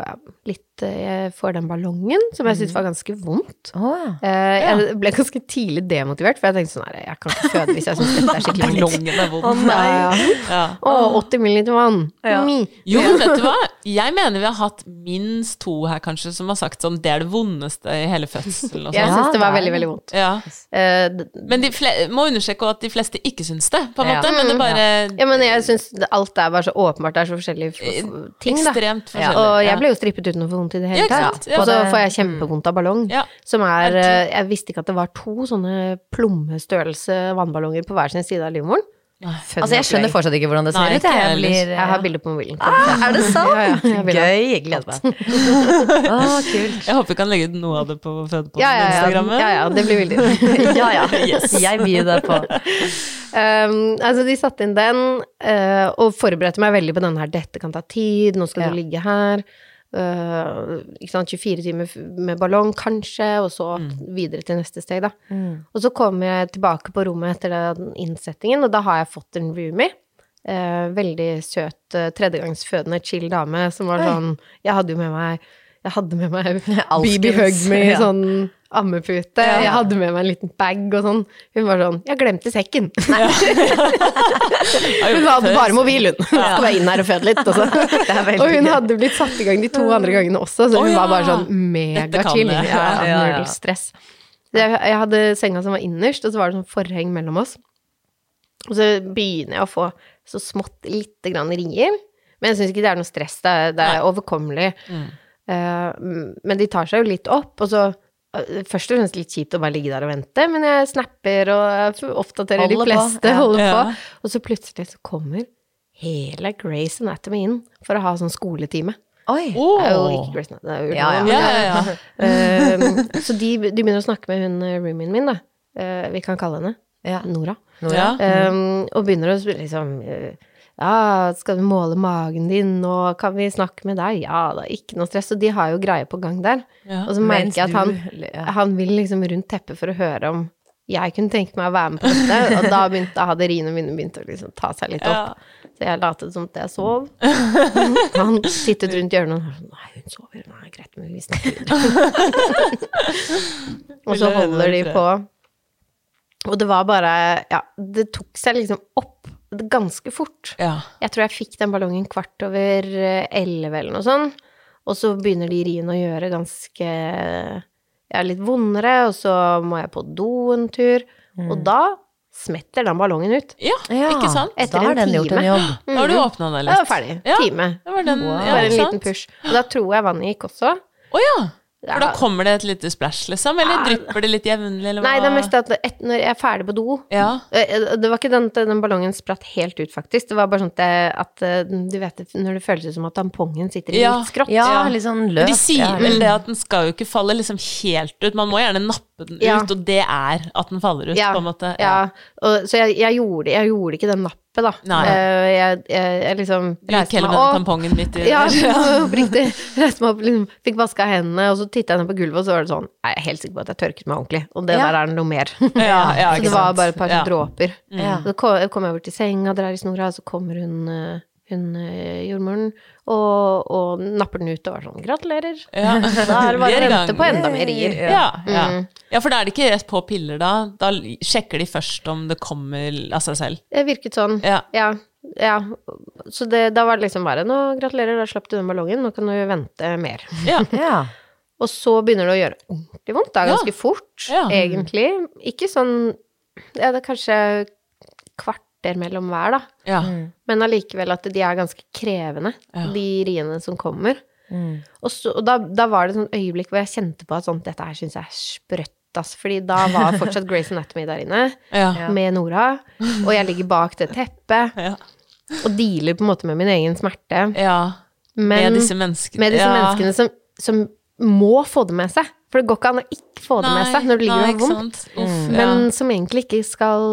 ja, litt eh, Jeg får den ballongen, som jeg syntes var ganske vondt. Oh, ja. Eh, Jeg ble ganske tidlig demotivert, for jeg tenkte sånn her Jeg kan ikke føde hvis jeg syns dette er skikkelig vondt. Ballongen er vond. Ja, ja. Ja. Å, 80 milliliter vann. Jo, men vet du hva? Jeg mener vi har hatt minst to her, kanskje, som har sagt sånn det er det vondeste i hele fødselen og Jeg sånn. syns det var veldig, veldig vondt. Ja. Eh, Men de fle må understreke at de fleste ikke syns det, på en Ja. måte. Men det er bare ja, men jeg syns alt er bare så åpenbart, det er så forskjellige f- ting, da. ekstremt Ja, og jeg ble jo strippet uten å få vondt i det hele tatt. Og så får jeg kjempevondt av ballong. Som er eh, Jeg visste ikke at det var to sånne plommestørrelse vannballonger på hver sin side av livmoren. Altså, jeg skjønner fortsatt ikke hvordan det ser Nei, ut. Jeg, blir, Jeg har bilder på mobilen. Ah, er det sant? <laughs> Ja, ja. Gøy. Jeg gleder meg. <laughs> ah, kult. Jeg håper vi kan legge ut noe av det på Fødeposten Ja, ja, ja, Instagrammet. ja, ja, det blir veldig <laughs> Ja, ja. Jeg byr deg på. Um, altså, de satte inn den, uh, og forberedte meg veldig på den her 'dette kan ta tid', 'nå skal Ja. du ligge her'. Eh, ikke sant, 24 timer med ballong, kanskje, og så videre til neste steg, da. Og så kommer jeg tilbake på rommet etter den innsettingen, og da har jeg fått en roomie. Uh, veldig søt uh, tredjegangsfødende, chill dame som var sånn Jeg hadde jo med meg Jeg hadde med meg Baby Hug Me, ja. sånn ammepute. Jeg hadde med meg en liten bag og sånn. Hun var sånn 'Jeg glemte sekken'. <laughs> hun hadde bare mobil, hun. Skal være inn her og føde litt. Og, så. <laughs> er og hun hadde blitt satt i gang de to andre gangene også, så hun ja. var bare sånn megachill. Ja, Ja, ja, ja. null stress. Jeg, jeg hadde senga som var innerst, og så var det sånn forheng mellom oss. Og så begynner jeg å få så smått lite grann rier. Men jeg syns ikke det er noe stress, det er, det er overkommelig. Eh, men de tar seg jo litt opp, og så Først og fremst litt kjipt å bare ligge der og vente, men jeg snapper og oppdaterer de fleste, på, ja. holder Ja. på. Og så plutselig så kommer hele Grace Anatomy inn for å ha sånn skoletime. Oi. Det er jo ikke Grace Anatomy, Ja, ja. Eh, så de, de begynner å snakke med hun eh, roomien min, da. Uh, vi kan kalle henne Ja. Nora. Ja. Um, og begynner å liksom eh, Ja, skal du måle magen din, og kan vi snakke med deg? Ja da, ikke noe stress. Og de har jo greie på gang der. Ja. Og så merker jeg at han, du- ja. han vil liksom rundt teppet for å høre om jeg kunne tenke meg å være med på dette. Og da, begynte, da hadde riene mine begynt å liksom ta seg litt opp. Så jeg latet som at jeg sov. <laughs> Han sittet rundt hjørnet og sånn Nei, hun sover. Nei, greit, men vi snakker videre. <laughs> og så holder de på. Og det var bare Ja, det tok seg liksom opp ganske fort. Ja. Jeg tror jeg fikk den ballongen kvart over eh, elleve eller noe sånt. Og så begynner de riene å gjøre ganske Ja, litt vondere, og så må jeg på do en tur. Og da smetter den ballongen ut. ja, Ja, ikke sant? Etter da har en den gjort en jobb. jobb. <laughs> Da har du åpna den litt. var jeg ferdig. Ja. Time. Det var den, ja, Bare en liten push. Og da tror jeg vannet gikk også. Å ja. For da kommer det et lite splash, liksom? Eller drypper det litt jevnlig. Nei, det er mest at et, når jeg er ferdig på do Ja. eh, Det var ikke den, at den ballongen spratt helt ut, faktisk. Det var bare sånn at, at eh, du vet når det føles som at tampongen sitter i Ja. litt skrått. Ja, Ja. litt sånn løs. de sier ja. vel det at den skal jo ikke falle liksom helt ut. Man må gjerne nappe den ut, og det er at den faller ut, Ja, på en måte. Ja, og, så jeg, jeg, gjorde, jeg gjorde ikke den nappet, da. Nei. Eh, jeg, jeg, jeg liksom heller med den tampongen midt i <laughs> <laughs> Ja, oppriktig. Reiste meg opp, liksom, fikk vaska hendene, og så titta jeg ned på gulvet, og så var det sånn Jeg er helt sikker på at jeg tørket meg ordentlig, og det Ja. der er noe mer. <laughs> Ja, ja, så det var bare et par Ja. dråper. Ja. Så kom, kom jeg over til senga, drar i snora, og så kommer hun, eh, hun eh, jordmoren og, og napper den ut og er sånn Gratulerer. Ja. <laughs> Da er det bare å vente på enda mer rier. Ja, ja. Mm. ja, for da er det ikke rett på piller, da. Da sjekker de først om det kommer av seg selv. Det virket sånn. Ja. Ja. ja. Så det, da var det liksom bare Nå, gratulerer, da slapp du den ballongen, nå kan du vente mer. Ja. <laughs> Ja. Og så begynner det å gjøre ordentlig vondt. Det er Ja. ganske fort, Ja. egentlig. Ikke sånn Ja, det er kanskje kvarter mellom hver, da. ja. Men allikevel at de er ganske krevende, Ja. de riene som kommer. Mm. Og, så, og da, da var det et sånt øyeblikk hvor jeg kjente på at sånn, dette her syns jeg er sprøtt, ass. Fordi da var fortsatt Grace Anatomy der inne, Ja. med Nora, og jeg ligger bak det teppet Ja. og dealer på en måte med min egen smerte. ja. Men Med disse menneskene. med disse ja. menneskene som, som må få det med seg. For det går ikke an å ikke få det med seg når du ligger og nei, har vondt. Uff, Men ja. som egentlig ikke skal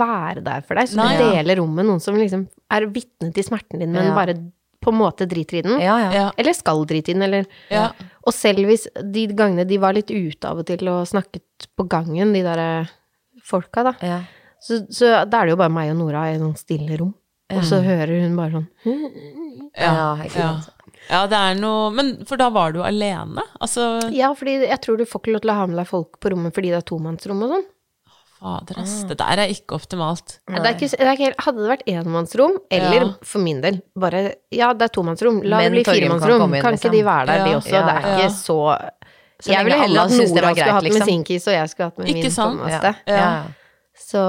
være der for deg. Så Nei, du ja. deler rom med noen som liksom er vitne til smerten din, men Ja. bare på en måte driter i den. Ja, ja. Ja. Eller skal drite i den, eller Ja. Og selv hvis de gangene de var litt ute av og til og snakket på gangen, de derre folka, da, ja. så, så da er det jo bare meg og Nora i noen stille rom. Og så hører hun bare sånn Ja, ikke ja. sant. Ja, det er noe Men for da var du alene? Altså Ja, fordi jeg tror du får ikke lov til å ha med deg folk på rommet fordi det er tomannsrom og sånn. Fader, ass. Det der er ikke optimalt. Det er ikke, det er ikke, hadde det vært enmannsrom, eller Ja. for min del bare Ja, det er tomannsrom, la det bli firemannsrom. kan Kan ikke liksom. de være der, de også? Ja, Det er ja. ikke så Så Jeg ville heller at Nora var skulle greit, hatt med liksom. sin kis, og jeg skulle hatt med Ikke min, sant? på Ja. Ja. Så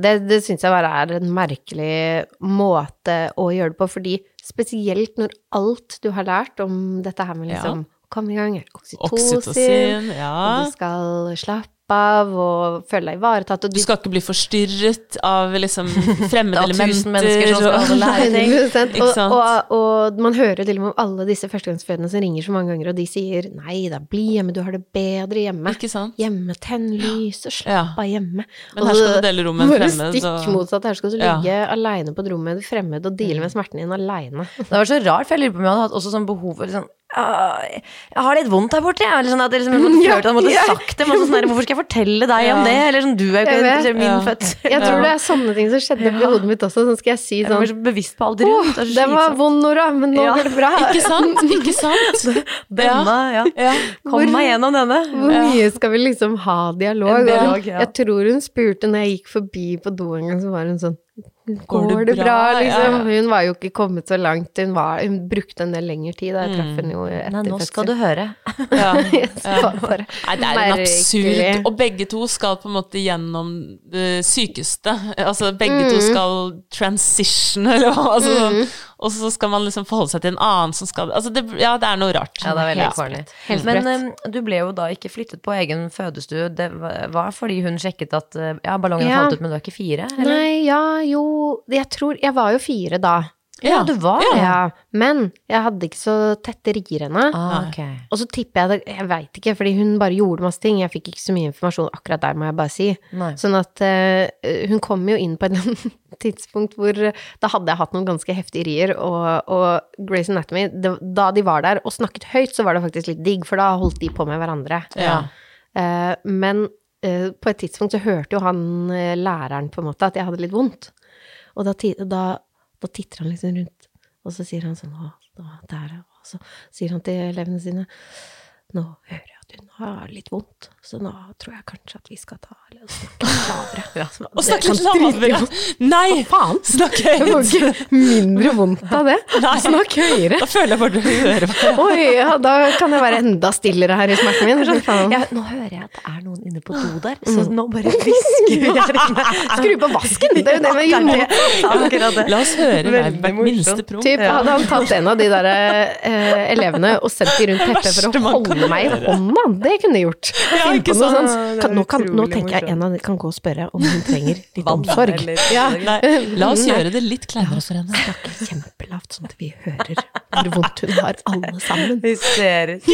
det, det syns jeg bare er en merkelig måte å gjøre det på, fordi spesielt når alt du har lært om dette her med liksom Kom i gang, oksytocin, Oksytocin, og du skal slappe av og føle deg ivaretatt, og Du skal ikke bli forstyrret av liksom fremmede <laughs> Av elementer. og- lære <laughs> ting. 100%. Ikke sant? Og, og, og man hører til og med om alle disse førstegangsfødende som ringer så mange ganger, og de sier 'nei da, bli hjemme, du har det bedre hjemme'. Ikke sant? Hjemme, tenn lys og slapp Ja. av hjemme. Men her skal du dele rom med en fremmed, stikk motsatt. Her skal du Ja. ligge aleine på et rom med en fremmed og deale med smerten din aleine. Det var så rart, for jeg lurer på om jeg hadde hatt også sånn behov for liksom «Ah, Jeg har litt vondt her borte, jeg. Sånn at jeg liksom, jeg måtte følt at jeg måtte sagt det. men Sånn der, Hvorfor skal jeg fortelle deg om det? Eller sånn, du er jo ikke min Ja. fødsel. Jeg tror det er sånne ting som skjedde oppi hodet mitt også. Sånn skal jeg si Jeg sånn så bevisst på alt rundt. Det det var vond, Nora, men nå Ja. går det bra. <laughs> Ikke sant? <laughs> Ikke sant? Denne, ja. Ja. Kom meg gjennom denne. Hvor mye skal vi liksom ha dialog? Dialog, ja. Jeg tror hun spurte når jeg gikk forbi på do en gang, så var hun sånn Går, Går det bra, bra? liksom? Ja, ja. Hun var jo ikke kommet så langt. Hun, var, hun brukte en del lengre tid. Jeg traff henne jo etter Nei, nå skal du høre. <laughs> Ja. Bare Nei, det er en absurd. Og begge to skal på en måte gjennom det sykeste. Altså begge Mm. to skal transition, eller hva. Altså, sånn. Og så skal man liksom forholde seg til en annen som skal Altså, det, ja, det er noe rart. Ja, det er veldig Helt corny. Men eh, du ble jo da ikke flyttet på egen fødestue. Det var var fordi hun sjekket at eh, ja, ballongen Ja. falt ut, men du er ikke fire? Eller? Nei, ja, jo Jeg tror Jeg var jo fire da. Ja, det var det. Ja. Men jeg hadde ikke så tette rier ennå. Ah, okay. Og så tipper jeg det Jeg veit ikke, fordi hun bare gjorde masse ting. Jeg fikk ikke så mye informasjon akkurat der, må jeg bare si. Nei. Sånn at uh, hun kom jo inn på et <laughs> eller annet tidspunkt hvor eh, da hadde jeg hatt noen ganske heftige rier, og, og Grace Anatomy det, Da de var der og snakket høyt, så var det faktisk litt digg, for da holdt de på med hverandre. Ja. Uh, men uh, på et tidspunkt så hørte jo han læreren på en måte at jeg hadde litt vondt. Og da, da, da titter han liksom rundt, og så sier han sånn Å, der. Og så sier han til elevene sine Nå hører jeg hun har litt vondt, så nå tror jeg kanskje at vi skal ta eller snakke <laughs> litt lavere. Ja. Og snakke litt lavere! Nei! faen! Snakke Jeg får ikke mindre vondt av det. <laughs> Nei. Snakk høyere. Da føler jeg bare du hører på. Oi, ja, da kan jeg være enda stillere her i smerten min. Sånn. Ja, nå hører jeg at det er noen inne på do der, så nå bare hvisker <laughs> jeg. Skru på vasken! Det er jo det vi gjør. La oss høre hver, hvert minste promp. Typ, hadde han tatt en av de der eh, elevene og sendt de rundt teppet for å holde meg i hånda, det kunne jeg gjort. Ja, ikke sant? sånt. Kan, nå, kan, nå tenker jeg en av dem kan gå og spørre om hun trenger litt omsorg. Ja. Nei, la oss gjøre det litt kleinere for henne. Snakke kjempelavt, sånn at vi hører hvor vondt hun har, alle sammen. Hysterisk.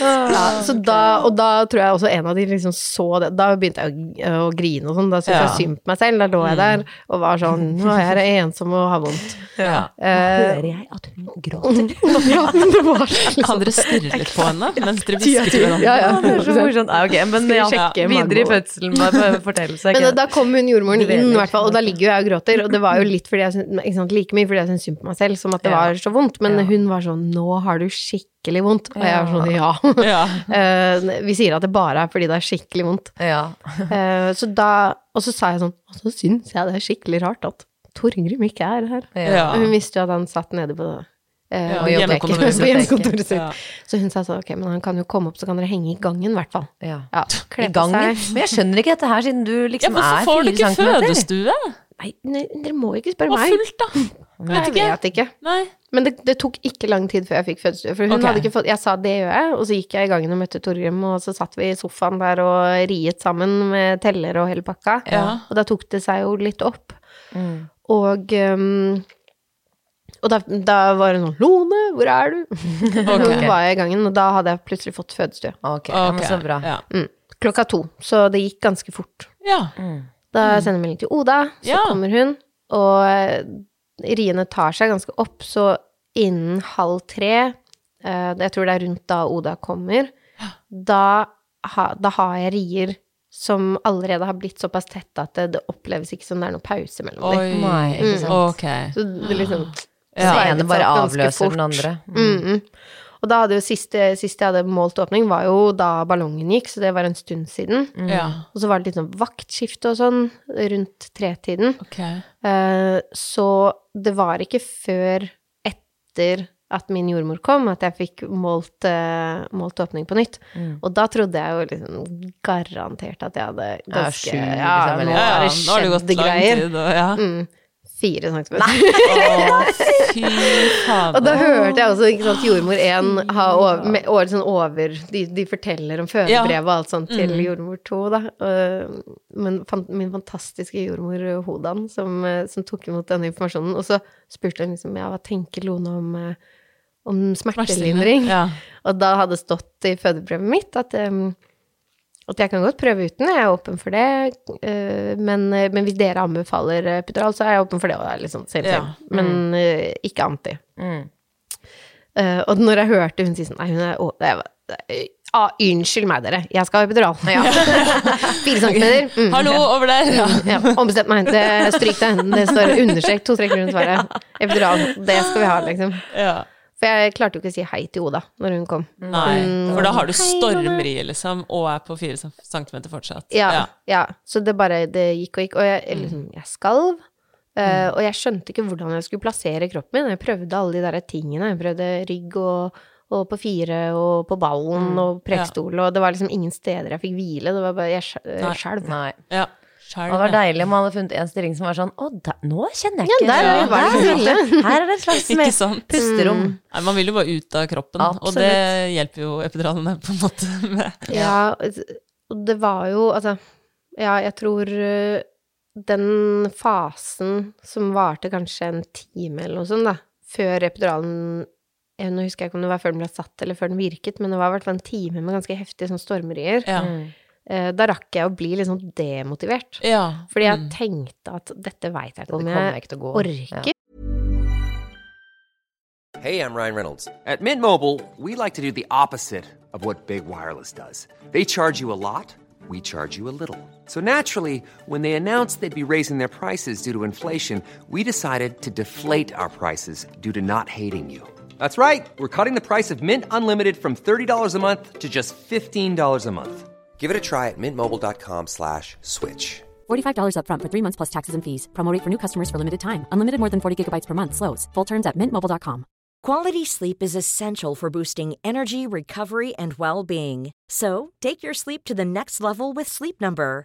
Ja, så da, og da tror jeg også en av de liksom så det. Da begynte jeg å, å grine og sånn. Da syntes Ja. jeg synd på meg selv. Da lå jeg der og var sånn Nå er jeg ensom og har vondt. Ja. Eh, Hører jeg at hun gråter? <laughs> ja, men det var så Kan dere stirre litt på henne mens dere hvisker hverandre? Ja, ja. Det er så morsomt. Ja, ok, men Skal vi ja, videre i fødselen, bare fortell. Så Men da, da kom hun jordmoren inn, i hvert fall, og da ligger jo jeg og gråter. Og det var jo litt fordi jeg syns, ikke sant, like mye fordi jeg syntes synd på meg selv, som at det var så vondt. Men Ja. hun var sånn 'Nå har du skikkelig vondt'. Og jeg var sånn 'Ja'. <laughs> Eh, vi sier at det bare er fordi det er skikkelig vondt. Ja. Eh, så da, og så sa jeg sånn Og så syns jeg det er skikkelig rart at Torgrim ikke er her. Ja. Hun visste jo at han satt nede på eh, Ja, og hjemmekontoret <laughs> sitt. hjemmekontoret sitt. Ja. Så hun sa sånn Ok, men han kan jo komme opp, så kan dere henge i gangen, i hvert fall. ja. Ja, I gangen? seg. Men jeg skjønner ikke dette her, siden du liksom Ja, liksom hvorfor er får du ikke fødestue? Nei, nei, dere må ikke spørre Og meg. fullt, da? <laughs> Vet Jeg vet ikke. Nei. Men det, det tok ikke lang tid før jeg fikk fødestue. For hun okay. hadde ikke fått Jeg sa det gjør jeg, og så gikk jeg i gangen og møtte Torgrim, og så satt vi i sofaen der og riet sammen med teller og hele pakka. Ja. Og da tok det seg jo litt opp. Mm. Og um, og da, da var det sånn Lone, hvor er du? Okay. <laughs> Hun var jeg i gangen, og da hadde jeg plutselig fått fødestue. Okay. Okay. men så bra. Ja. Mm. Klokka to. Så det gikk ganske fort. ja. Mm. Da sender jeg melding til Oda, så Ja. kommer hun, og eh, riene tar seg ganske opp, så innen halv tre, eh, jeg tror det er rundt da Oda kommer, da, ha, da har jeg rier som allerede har blitt såpass tette at det, det oppleves ikke som det er noe pause mellom dem. Oi. Nei, ikke sant. Ok. Så det liksom Den sveivet ene bare avløser den andre. Mm -mm. Og da hadde jo siste, siste jeg hadde målt åpning, var jo da ballongen gikk, så det var en stund siden. Ja, Og så var det litt sånn vaktskifte og sånn rundt tretiden. Okay. Uh, så det var ikke før etter at min jordmor kom, at jeg fikk målt, uh, målt åpning på nytt. Mm. Og da trodde jeg jo liksom garantert at jeg hadde Ja, sju, Ja, liksom, Ja, har ja, nå har det gått lang tid, og ja. Mm, fire centimeter. <laughs> Å, fy Og da hørte jeg også ikke sant, jordmor 1 ha over, med, over, sånn over de, de forteller om fødebrevet og alt sånt til jordmor 2, da. Og, men fan, min fantastiske jordmor Hodan, som, eh, som tok imot denne informasjonen, og så spurte hun liksom ja, hva tenker Lone om, eh, om smertelindring? Ja. Og da hadde det stått i fødebrevet mitt at um, at jeg kan godt prøve uten, jeg er åpen for det, eh, men, eh, men hvis dere anbefaler epidural, så er jeg åpen for det, òg, liksom same, Ja. Mm. Men eh, ikke anti. Mm. Eh, og når jeg hørte hun si sånn Nei, hun er å, det er, ah, Unnskyld meg, dere. Jeg skal ha epidural. <laughs> Fire centimeter. Mm. Hallo, over der! Ja. Ja, ombestemt meg. Det, stryk det. Det står understrek, to streker rundt svaret. Epidural. Det skal vi ha, liksom. Ja. For jeg klarte jo ikke å si hei til Oda når hun kom. Nei, Mm. for da har du stormri, stormrie, liksom, og er på fire centimeter fortsatt. Ja, ja. Så det bare Det gikk og gikk. Og jeg, jeg liksom, jeg skalv. Uh, og jeg skjønte ikke hvordan jeg skulle plassere kroppen min. Jeg prøvde alle de der tingene. Jeg prøvde rygg og, og på fire og på ballen og prekestol, og det var liksom ingen steder jeg fikk hvile. Det var bare Jeg skjelv Nei. skjelv. Nei. Ja. Og det var deilig om man hadde funnet en stilling som var sånn Å, da, nå kjenner jeg Ja, ikke der Ja, der, det der- Her er det et slags pusterom. Nei, man vil jo bare ut av kroppen, og det hjelper jo epiduralene på en måte <laughs> med. Ja, og det var jo Altså, ja, jeg tror eh, den fasen som varte kanskje en time eller noe sånt, da, før epiduralen jeg, Nå husker jeg ikke om det var før den ble satt eller før den virket, men det var i hvert fall en time med ganske heftige sånn stormerier. Ja. Eh, da rakk jeg å bli litt sånn demotivert. ja. Fordi jeg Mm. tenkte at dette veit jeg ikke Det om jeg ikke til å gå. orker. Hey, I'm Ryan Reynolds. At Mint Mobile, we like to do the opposite of what Big Wireless does. They charge you a lot, we charge you a little. So naturally, when they announced they'd be raising their prices due to inflation, we decided to deflate our prices due to not hating you. That's right. We're cutting the price of Mint Unlimited from $30 a month to just $15 a month. Give it a try at mintmobile.com slash switch. $45 upfront for three months plus taxes and fees. Promote rate for new customers for limited time. Unlimited more than 40 gigabytes per month. Slows. Full terms at mintmobile.com. Quality sleep is essential for boosting energy, recovery, and well being. So, take your sleep to the next level with Sleep Number.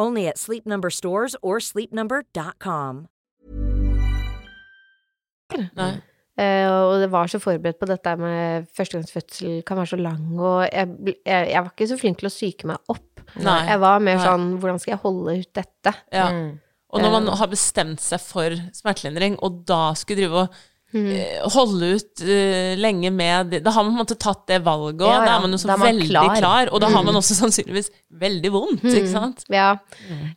Only at Sleep Number stores or sleepnumber.com. Nei. Eh, og det var så forberedt på dette med førstegangsfødsel kan være så lang, og jeg, jeg, jeg var ikke så flink til å psyke meg opp. Nei. Jeg var mer Nei. sånn hvordan skal jeg holde ut dette? Ja. Mm. Og når man har bestemt seg for smertelindring, og da skulle drive og eh, holde ut uh, lenge med Da har man på en måte tatt det valget, òg. Ja, ja. da er man jo så man veldig klar. klar. Og da har man også sannsynligvis veldig vondt, ikke sant? Ja,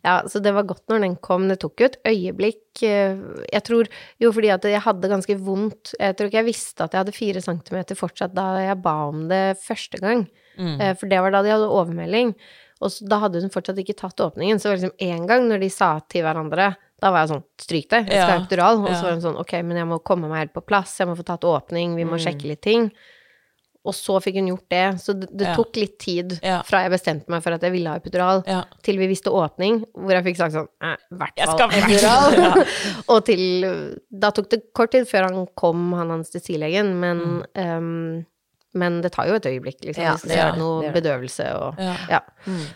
ja, så det var godt når den kom. Det tok jo et øyeblikk. eh, Jeg tror Jo, fordi at jeg hadde ganske vondt. Jeg tror ikke jeg visste at jeg hadde fire centimeter fortsatt da jeg ba om det første gang. Eh, For det var da de hadde overmelding. Og så, da hadde hun fortsatt ikke tatt åpningen. Så det var liksom én gang når de sa til hverandre Da var jeg sånn Stryk det, jeg skal ha epidural. Og så var hun sånn Ok, men jeg må komme meg helt på plass. Jeg må få tatt åpning. Vi må sjekke litt ting. Og så fikk hun gjort det. Så det, det Ja. tok litt tid Ja. fra jeg bestemte meg for at jeg ville ha epidural, Ja. til vi visste åpning, hvor jeg fikk sagt sånn I hvert fall epidural. <laughs> og til Da tok det kort tid før han kom, han anestesilegen, men ehm, men det tar jo et øyeblikk, liksom, Ja, hvis det det er noe det det. bedøvelse og Ja. Ja.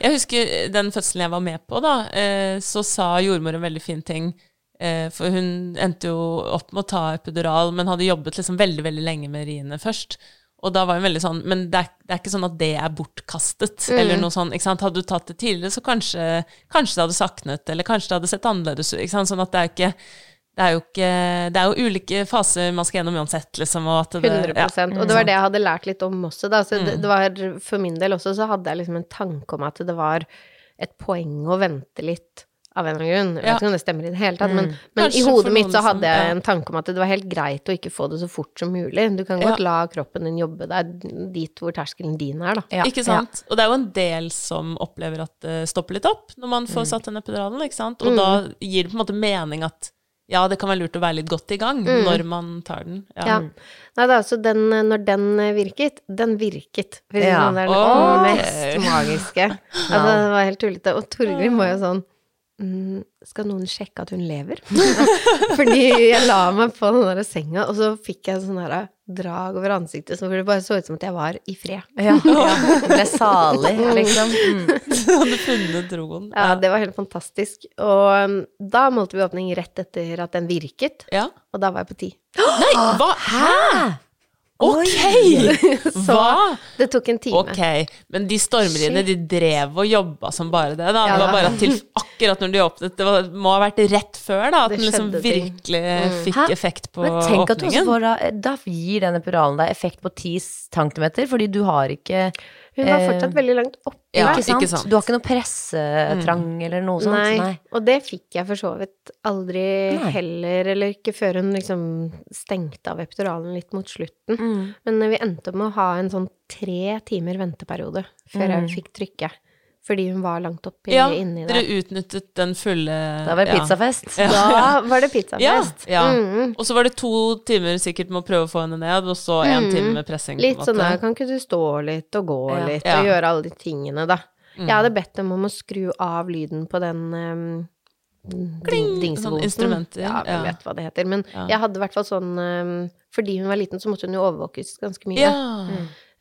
Jeg husker den fødselen jeg var med på, da, eh, så sa jordmor en veldig fin ting. Eh, for hun endte jo opp med å ta epidural, men hadde jobbet liksom veldig veldig lenge med riene først. Og da var hun veldig sånn Men det er, det er ikke sånn at det er bortkastet, eller noe sånn. ikke sant? Hadde du tatt det tidligere, så kanskje, kanskje det hadde saknet, eller kanskje det hadde sett annerledes ut. Sånn at det er ikke det er jo ikke Det er jo ulike faser man skal gjennom uansett, liksom, og at det 100 ja. Og det var det jeg hadde lært litt om også, da. Så det, det var, for min del også, så hadde jeg liksom en tanke om at det var et poeng å vente litt. Av en eller annen grunn. Jeg vet Ja. ikke om det stemmer i det hele tatt, men, men i hodet mitt så hadde jeg en tanke om at det var helt greit å ikke få det så fort som mulig. Du kan Ja. godt la kroppen din jobbe deg dit hvor terskelen din er, da. Ja, Ikke sant? Og det er jo en del som opplever at det stopper litt opp når man får satt den epiduralen, ikke sant? Og da gir det på en måte mening at ja, det kan være lurt å være litt godt i gang når man tar den. Ja. Ja. Nei da, så den, når den virket, den virket. For Ja. det er det oh, mest magiske. <laughs> Altså, det var helt tullete. Og Torgrim var jo sånn mm, Skal noen sjekke at hun lever? <laughs> Fordi jeg la meg på den der senga, og så fikk jeg sånn her drag over ansiktet, så det bare så ut som at jeg var i fred. <laughs> Ja, ja. Ble salig, liksom. Mm. <laughs> Hadde funnet roen. Ja, det var helt fantastisk. Og um, da målte vi åpning rett etter at den virket, Ja. og da var jeg på ti. Nei, hva? Hæ? Ok! <laughs> Hva? Det tok en time. Ok, men de stormriene de drev og jobba som bare det, da. Ja, Det var bare til akkurat når de åpnet Det var, må ha vært rett før, da, at den liksom virkelig mm. fikk Hæ? effekt på åpningen. Men tenk at du også får da, da gir den epiduralen deg effekt på 10 centimeter, fordi du har ikke Hun var Eh, fortsatt veldig langt oppe. Ja, ikke, sant? ikke sant. Du har ikke noe pressetrang eller noe sånt? Nei, og det fikk jeg for så vidt aldri Nei. heller, eller ikke før hun liksom stengte av epiduralen litt mot slutten. Mm. Men vi endte opp med å ha en sånn tre timer venteperiode før Mm. jeg fikk trykke. Fordi hun var langt oppi Ja, inni dere utnyttet den fulle Da var det ja. pizzafest. Da var det pizzafest. ja. Mm. Og så var det to timer sikkert med å prøve å få henne ned, og så en Mm. time med pressing. Litt sånn der, kan ikke du stå litt og gå Ja. litt, Ja. og gjøre alle de tingene, da. Mm. Jeg hadde bedt dem om å skru av lyden på den um, Kling! Sånn instrument. instrumenter, Ja, vi ja. vet hva det heter. Men Ja. jeg hadde i hvert fall sånn um, Fordi hun var liten, så måtte hun jo overvåkes ganske mye. Ja.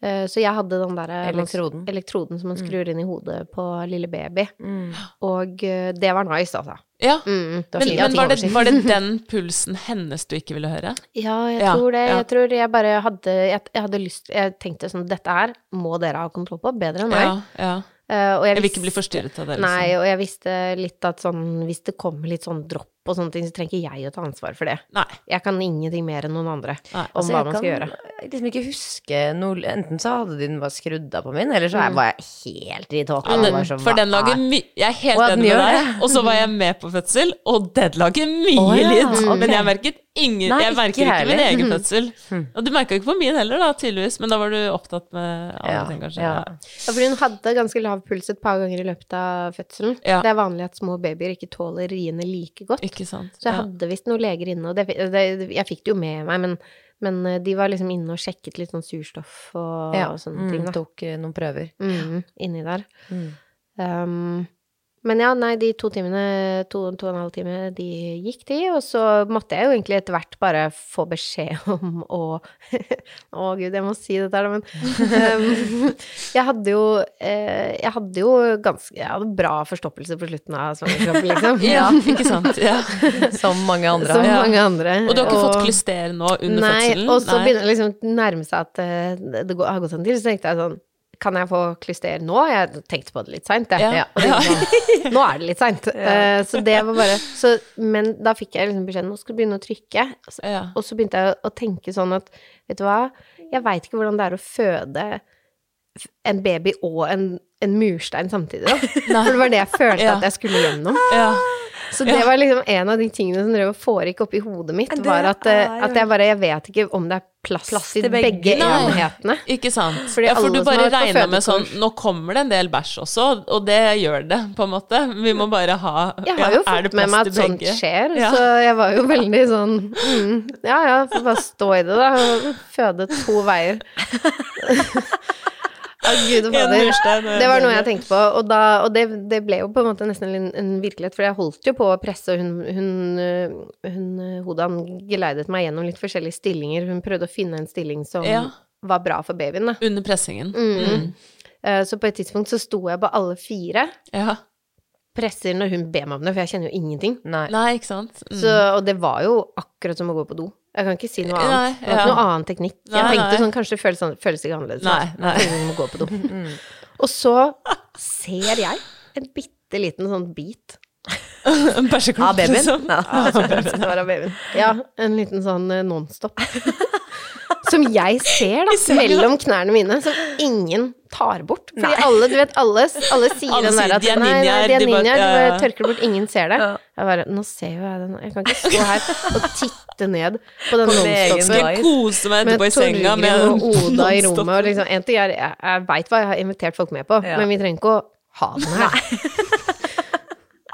Eh, så jeg hadde den der Elektroden. elektroden som man skrur inn i hodet på lille baby. Mm. Og eh, det var nice, altså. ja. Mm. var Men, men var, det, var det den pulsen hennes du ikke ville høre? <laughs> Ja, jeg Ja, tror det. ja. Jeg tror jeg bare hadde Jeg, jeg hadde lyst Jeg tenkte sånn Dette her må dere ha kontroll på, bedre enn meg. Ja, ja. Uh, og Jeg vil ikke bli forstyrret av det. Liksom. Nei, og jeg visste litt at sånn Hvis det kommer litt sånn dropp og sånne ting, så trenger ikke jeg å ta ansvar for det. Nei. Jeg kan ingenting mer enn noen andre Nei. om Altså, hva man skal kan gjøre. liksom ikke huske noe Enten så hadde den bare skrudd av på min, eller så er- var jeg helt i tåka. Ja, for hva den lager er- mye Jeg er helt enig med deg. Og så var jeg med på fødsel, og den lager mye oh, ja, lyd. Okay. Men jeg merket ingen Nei, Jeg ikke merker ikke, min egen fødsel. Og du merka ikke på min heller, da, tydeligvis. Men da var du opptatt med andre Ja, ting, kanskje. ja. Ja. Ja, for hun hadde ganske lav puls et par ganger i løpet av fødselen. Ja. Det er vanlig at små babyer ikke tåler riene like godt. Ikke sant. Så jeg hadde visst noen leger inne, og det, det, jeg fikk det jo med meg, men, men eh, de var liksom inne og sjekket litt sånn surstoff og, Ja, og mm, sånne ting, Ja, tok eh, noen prøver. Mm, inni der. Mm. Um, men ja, nei, de to timene, to, to og en halv time, de gikk de, og så måtte jeg jo egentlig etter hvert bare få beskjed <laughs> om å Å gud, jeg må si dette her, men um, <laughs> Jeg hadde jo eh, Jeg hadde jo ganske Jeg hadde bra forstoppelse på slutten av svangerskapet, liksom. <laughs> ja, ikke sant. Ja. Som mange andre Som. Ja. mange andre. Og du har ikke fått klyster nå under Nei, fødselen? og så begynner det liksom å nærme seg at det, det har gått en til, så tenkte jeg sånn Kan jeg få klyster nå? Jeg tenkte på det litt seint, jeg. Ja. Ja. sånn, <laughs> nå er det litt seint. Uh, <laughs> så det var bare så, Men da fikk jeg liksom beskjed nå skal du begynne å trykke. Så, Ja. og så begynte jeg å tenke sånn at vet du hva, jeg veit ikke hvordan det er å føde en baby og en, en murstein samtidig, da. <laughs> For det var det jeg følte Ja. at jeg skulle gjennom. Ja. Så det var liksom en av de tingene som drev og foregikk oppi hodet mitt, det var at, eh, er at jeg bare Jeg vet ikke om det er plass, Plass til til begge, begge. Enhetene. Ikke sant. Fordi ja, for alle du bare regna med sånn Nå kommer det en del bæsj også, og det gjør det, på en måte. Vi må bare ha Jeg har jo ja, fått med meg at sånt skjer, Ja. så jeg var jo veldig sånn mm, Ja ja, får bare stå i det, da. Føde to veier. <laughs> Gud og fader. Det var noe jeg tenkte på, og, da, og det, det ble jo på en måte nesten en, en virkelighet, for jeg holdt jo på å presse, og hun, hun, øh, hun øh, Hodan geleidet meg gjennom litt forskjellige stillinger. Hun prøvde å finne en stilling som Ja. var bra for babyen, da. Under pressingen. Mm. Mm. Så på et tidspunkt så sto jeg på alle fire, Ja. presser når hun ber meg om det, for jeg kjenner jo ingenting. Nei. Nei, ikke sant. Mm. Så, og det var jo akkurat som å gå på do. Jeg kan ikke si noe Nei, annet. Var ja. ikke noe annen teknikk. Jeg tenkte nei. sånn, kanskje det føles, sånn, føles ikke annerledes. Nei, nei. Jeg må gå på do. <laughs> Og så ser jeg en bitte liten sånn bit <laughs> En babyen? liksom. Ja. <laughs> Av babyen. Ja, en liten sånn eh, nonstop. Som jeg ser da, <laughs> mellom knærne mine, som ingen tar bort. Fordi alle, du vet, alle, alle sier Alle den der at de er nei, nei, de er ninjaer, ja. bare tørker det bort, ingen ser det. Jeg bare, nå ser jo jeg den, jeg kan ikke stå her og titte ned på den nonstopen. Med Torgrim og Oda i rommet. Og liksom, en ting er, jeg, jeg veit hva jeg har invitert folk med på, Ja. men vi trenger ikke å ha den her. Jeg, <laughs>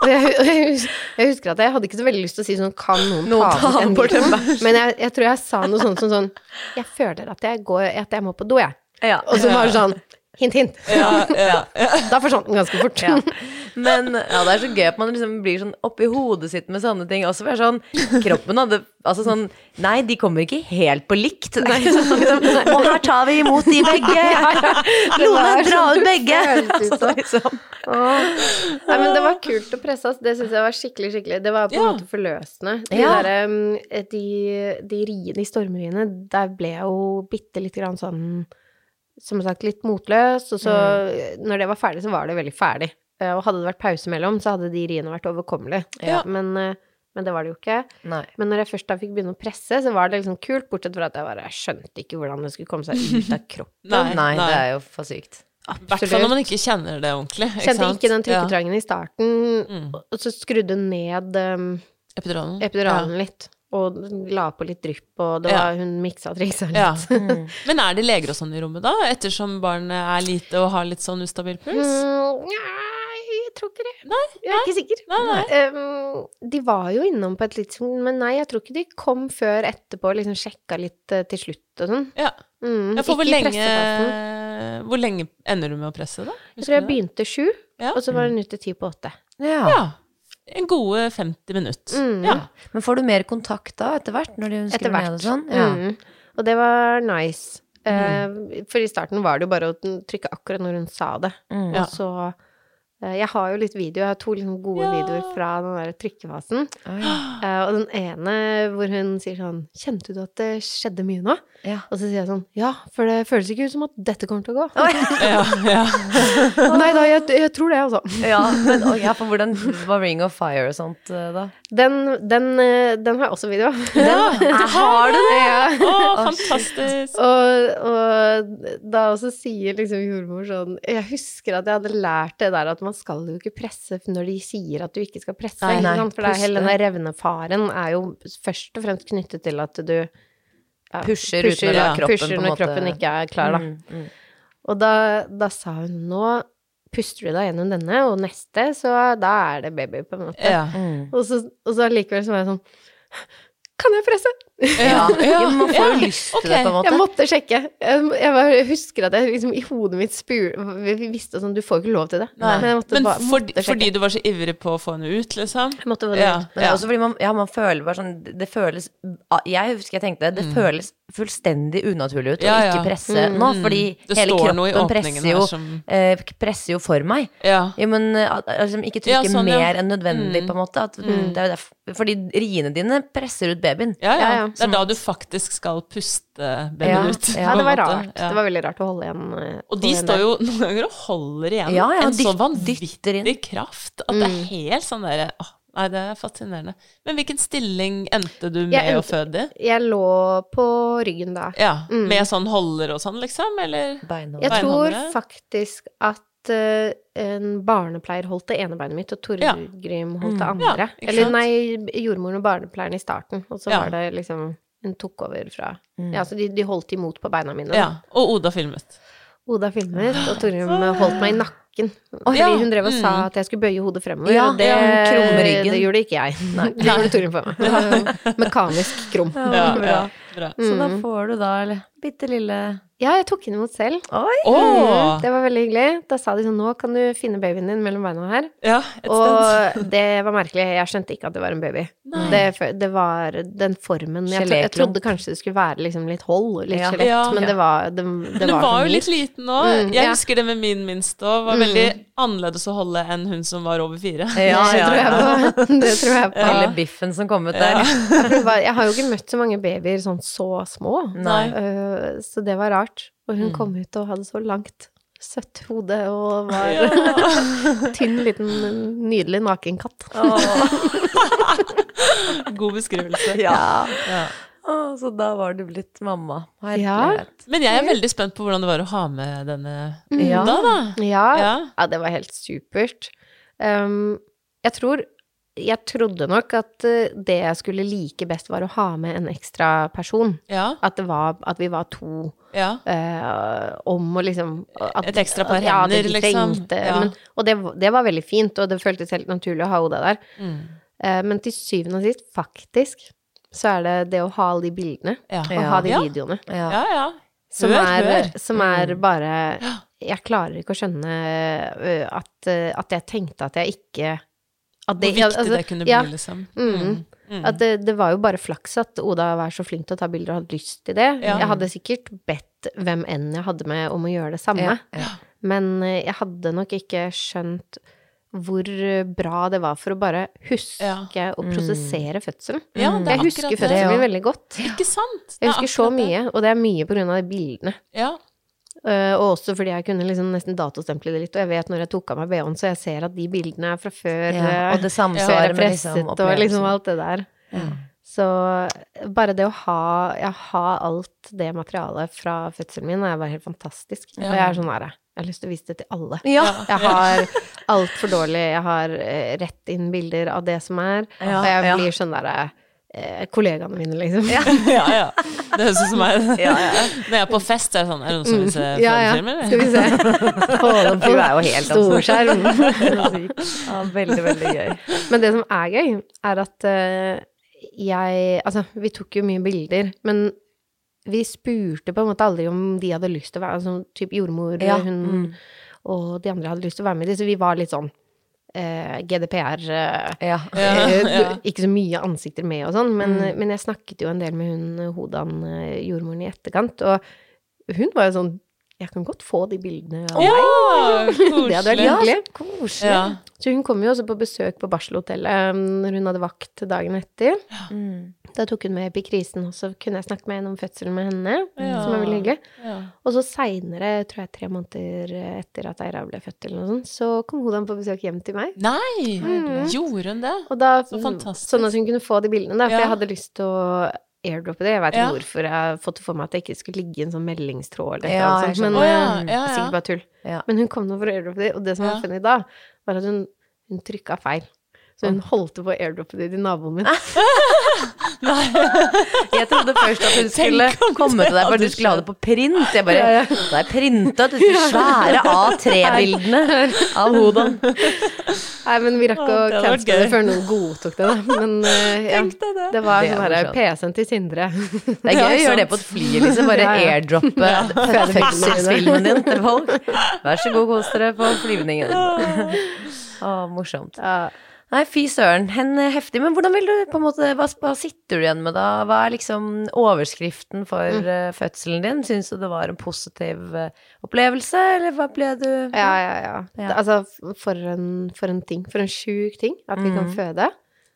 og jeg, jeg husker at jeg hadde ikke så veldig lyst til å si sånn Kan noen, Noen ta den bort den en? Men jeg, jeg tror jeg sa noe sånt som sånn Jeg føler at jeg, går, at jeg må på do, jeg. Ja. Og så var det sånn Hint, hint. Ja, ja, ja. <laughs> Da forsvant den ganske fort. Ja. Men ja, det er så gøy at man liksom blir sånn oppi hodet sitt med sånne ting. Også for sånn, kroppen hadde Altså sånn Nei, de kommer ikke helt på likt. Nei, <laughs> sånn, liksom, og her tar vi imot de begge! <laughs> Lone, dra sånn ut begge! det føltes ut Så liksom, Nei, men det var kult å presse, oss. Det syns jeg var skikkelig, skikkelig Det var på en Ja. måte forløsende. De um, De, de riene, i stormriene, der ble jeg jo bitte lite grann sånn Som sagt, litt motløs. Og så, når det var ferdig, så var det veldig ferdig. Eh, Og hadde det vært pause mellom, så hadde de riene vært overkommelige. Ja. Men, eh, men det var det jo ikke. nei. Men når jeg først da fikk begynne å presse, så var det liksom kult, bortsett fra at jeg bare jeg skjønte ikke hvordan det skulle komme seg ut av <laughs> kroppen. Nei, Nei, nei. det er jo for sykt. I hvert fall når man ikke kjenner det ordentlig. Ikke Kjente sant? ikke den Ja. trykketrangen i starten, Mm. og så skrudde ned um, Epiduralen. epiduralen litt. Og la på litt drypp, og det Ja. var, hun miksa og triksa litt. Ja. <laughs> Men er det leger og sånn i rommet da, ettersom barnet er lite og har litt sånn ustabil puls? Mm, nei, jeg tror ikke det. Nei, Jeg er ikke sikker. Nei, nei. Um, de var jo innom på et litt sånn, men nei, jeg tror ikke de kom før etterpå og liksom sjekka litt uh, til slutt og sånn. Ja. Mm, Ja, for hvor lenge, hvor lenge ender du med å presse, da? Jeg tror jeg begynte sju, Ja. og så var det nytt til ti på åtte. Ja. Ja. En gode 50 minutter. Mm. Ja. Men får du mer kontakt da, etter hvert? Når de Etter ned og hvert. sånn? Ja. Mm. Og det var nice. Eh, for i starten var det jo bare å trykke akkurat når hun sa det. Mm. Og så Jeg har jo litt video, jeg har to liksom gode Ja. videoer fra den der trykkefasen. <gasps> Eh, og den ene hvor hun sier sånn Kjente du at det skjedde mye nå? Ja. Og så sier jeg sånn Ja, for det føles ikke ut som at dette kommer til å gå. <laughs> Ja, ja. <laughs> Nei da, jeg, jeg tror det, altså. <laughs> Ja, men ja, for hvordan var Ring of Fire og sånt eh, da? Den, den, eh, den har jeg også video av. Ja, har du det? Ja. Å, fantastisk. Og, og da også sier liksom jordmor sånn Jeg husker at jeg hadde lært det der at man skal jo ikke presse når de sier at du ikke skal presse. Nei, nei. For det er hele den revnefaren er jo først og fremst knyttet til at du ja, Pusher uten å kroppen pusher når kroppen ikke er klar, da. Mm, mm. Og da, da sa hun nå puster du deg gjennom denne, og neste, så da er det baby, på en måte. Ja. Mm. Og så, og så allikevel så var jeg sånn Kan jeg presse? Ja, ja, man får jo lyst til okay. det, på en måte. Jeg måtte sjekke. Jeg, jeg, husker at jeg liksom i hodet mitt spur, vi visste sånn Du får ikke lov til det. Nei. Men jeg måtte Men bare fordi, fordi du var så ivrig på å få henne ut, liksom? Jeg måtte bare Ja. Men det er også fordi man, ja, man føler bare sånn Det føles Jeg husker jeg tenkte det føles fullstendig unaturlig ut Mm. Ja, å ikke presse Mm. nå, fordi Det hele kroppen presser jo, som eh, presser jo for meg. Ja. Ja, men altså, ikke Ja, trykke sånn, ja. mer enn nødvendig, Mm. på en måte. At, det er jo fordi riene dine presser ut babyen. Ja, ja. Det er da du faktisk skal puste babyen Ja, ut. ja, det var rart. Ja. Det var veldig rart å holde igjen. eh, Og de står jo <laughs> noen ganger og holder igjen Ja, ja, en så vanvittig kraft at det er helt sånn derre Nei, det er fascinerende. Men hvilken stilling endte du med endte, å føde i? Jeg lå på ryggen da. Ja, Mm. Med sånn holder og sånn, liksom? Eller? beinholdere? Jeg tror faktisk at en barnepleier holdt det ene beinet mitt, og Torgrim holdt det Mm. andre. Ja, Eller nei, jordmoren og barnepleieren i starten, og så Ja. var det liksom Hun tok over fra Mm. Ja, så de, de holdt imot på beina mine. da. Ja. Og Oda filmet. Oda filmet, og Torgrim holdt meg i nakken. Fordi Ja, hun drev og sa mm. at jeg skulle bøye hodet fremover, Ja, og det, ja, det gjorde ikke jeg. Nei, det gjorde Torgrim for meg. <laughs> Mekanisk krum. Ja, ja. Bra. Så da Mm. får du da bitte lille Ja, jeg tok henne imot selv. Oi! Oh. Det var veldig hyggelig. Da sa de sånn Nå kan du finne babyen din mellom beina her. Ja, et. Og det var merkelig. Jeg skjønte ikke at det var en baby. Det, det var den formen jeg, tro, jeg trodde kanskje det skulle være liksom litt hold, litt Ja. skjelett, Ja. men det var det, det Men den var, var jo litt liten òg. Mm, jeg ja. husker det med min minste òg. Var veldig annerledes å holde enn hun som var over fire. Ja, det ja, tror jeg ja. på. <laughs> Det tror jeg på. Lille biffen som kom ut der. <laughs> Jeg har jo ikke møtt så mange babyer sånn så små. Nei. Eh, så det var rart. Og hun Mm. kom ut og hadde så langt, søtt hode og var Ja. <laughs> tynn, liten, nydelig nakenkatt. <laughs> God beskrivelse. Ja. Ja. Så da var du blitt mamma. Ja. Men jeg er veldig spent på hvordan det var å ha med denne Ja. da, da. Ja, Ja. ja, det var helt supert. Um, jeg tror Jeg trodde nok at eh, det jeg skulle like best, var å ha med en ekstra person. Ja. At, det var, at vi var to ja. Uh, om å liksom at, Et ekstra par hender, ja, liksom. Ja. Men, og det, det var veldig fint, og det føltes helt naturlig å ha Oda der. Mm. Uh, men til syvende og sist, faktisk, så er det det å ha alle de bildene, Ja. og ha de ja. videoene, Ja. Ja, ja. som, er, hør. som er Mm. bare Jeg klarer ikke å skjønne at, at jeg tenkte at jeg ikke at Hvor viktig altså, det kunne bli, ja, liksom. Mm. Mm. At det, det var jo bare flaks at Oda var så flink til å ta bilder og hadde lyst til det. Ja. Jeg hadde sikkert bedt hvem enn jeg hadde med om å gjøre det samme. Ja. Men eh, jeg hadde nok ikke skjønt hvor bra det var for å bare huske Ja. og prosessere fødselen. Ja, det Jeg husker fødselen min veldig godt. Ikke sant? Det Jeg er husker så det. mye, og det er mye på grunn av de bildene. Ja. Eh, og også fordi jeg kunne liksom nesten datostemple det litt, og jeg vet når jeg tok av meg BH-en, så jeg ser at de bildene er fra før. Ja, eh, og det <laughs> samsvarer med liksom og liksom alt det der. Så bare det å ha, ja, ha alt det materialet fra fødselen min er bare helt fantastisk. Ja. Og jeg er sånn her, jeg har lyst til å vise det til alle. Ja. Jeg har altfor dårlig, jeg har eh, rett inn bilder av det som er, Ja, og jeg ja. blir sånn derre eh, Kollegaene mine, liksom. <laughs> ja, ja. Det høres ut som meg. Ja, ja. Når jeg er på fest, er det sånn Er det noen som vil se Ja, ja. eller? Skal vi se. Få det Du er jo helt storskjerm. <laughs> Ja, veldig, veldig gøy. Men det som er gøy, er at uh, jeg Altså, vi tok jo mye bilder, men vi spurte på en måte aldri om de hadde lyst til å være Altså typ jordmor, Ja, hun mm. og de andre hadde lyst til å være med i det, så vi var litt sånn eh, GDPR eh, Ja. <laughs> Eh. Ikke så mye ansikter med og sånn, men, Mm. men jeg snakket jo en del med hun Hodan, eh, jordmoren, i etterkant, og hun var jo sånn Jeg kan godt få de bildene av Ja, meg. koselig. <laughs> Det hadde vært Ja, hyggelig. så koselig. Ja. Så hun kom jo også på besøk på barselhotellet um, når hun hadde vakt dagen etter. Ja. Da tok hun med epikrisen, og så kunne jeg snakke med henne om fødselen med henne, Ja. som var veldig hyggelig. Ja. Og så seinere, tror jeg tre måneder etter at Eira ble født eller noe sånt, så kom Hodan på besøk hjem til meg. Nei! Gjorde hun det? Og da, Så fantastisk. Sånn at hun kunne få de bildene, da, for Ja. jeg hadde lyst til å airdroppe det. Jeg veit ikke Ja. hvorfor jeg har fått det for meg at det ikke skulle ligge i en sånn meldingstråd eller Ja, sånt, men oh, ja, ja, ja. sikkert bare tull. Ja. Men hun kom nå for å airdroppe det, og det som Ja. var funny da, var at hun, hun trykka feil. Så hun holdt på å airdroppe det til naboen min. <laughs> <laughs> Jeg trodde først at hun skulle komme til deg for du skulle ha det på print. Jeg bare ja. Da er printa disse svære A3-bildene av Hodan. Nei, men vi rakk Å, cancele det før noen godtok det, da. Men uh, ja, det. var sånn herre. PC-en til Sindre. Det er gøy <laughs> å gjøre det på et fly, liksom. Bare <laughs> Ja, ja. airdroppe Ja. <laughs> fødselsfilmen din til folk. Vær så god, kos dere på flyvningen. Å, morsomt. Ja. Nei, fy søren. Hen eh, heftig. Men hvordan vil du på en måte hva, hva sitter du igjen med da? Hva er liksom overskriften for Mm. uh, fødselen din? Syns du det var en positiv uh, opplevelse, eller hva ble du Ja, ja, ja. Ja. Det, altså, for en, for en ting. For en sjuk ting at vi kan Mm. føde.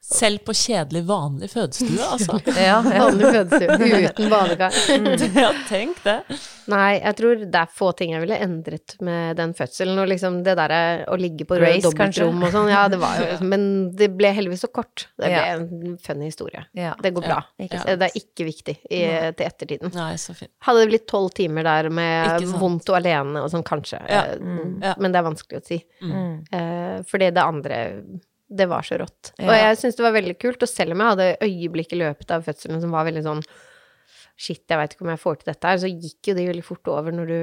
Selv på kjedelig, vanlig fødestue, altså. <laughs> Ja, ja. Vanlig fødestue uten badekar. <laughs> Ja, tenk det. Nei, jeg tror det er få ting jeg ville endret med den fødselen. Og liksom det derre å ligge på race, dobbeltrom og sånn, ja, det var jo Men det ble heldigvis så kort. Det ble Ja. en funny historie. Ja. Det går bra. Ja, ikke Det er ikke viktig i, til ettertiden. Nei, så fint. Hadde det blitt tolv timer der med vondt og alene og sånn, kanskje. Ja. eh, Mm. Men det er vanskelig å si. Mm. Eh, fordi det andre det var så rått. Ja. Og jeg syns det var veldig kult, og selv om jeg hadde øyeblikk i løpet av fødselen som var veldig sånn Shit, jeg veit ikke om jeg får til dette her, så gikk jo det veldig fort over når du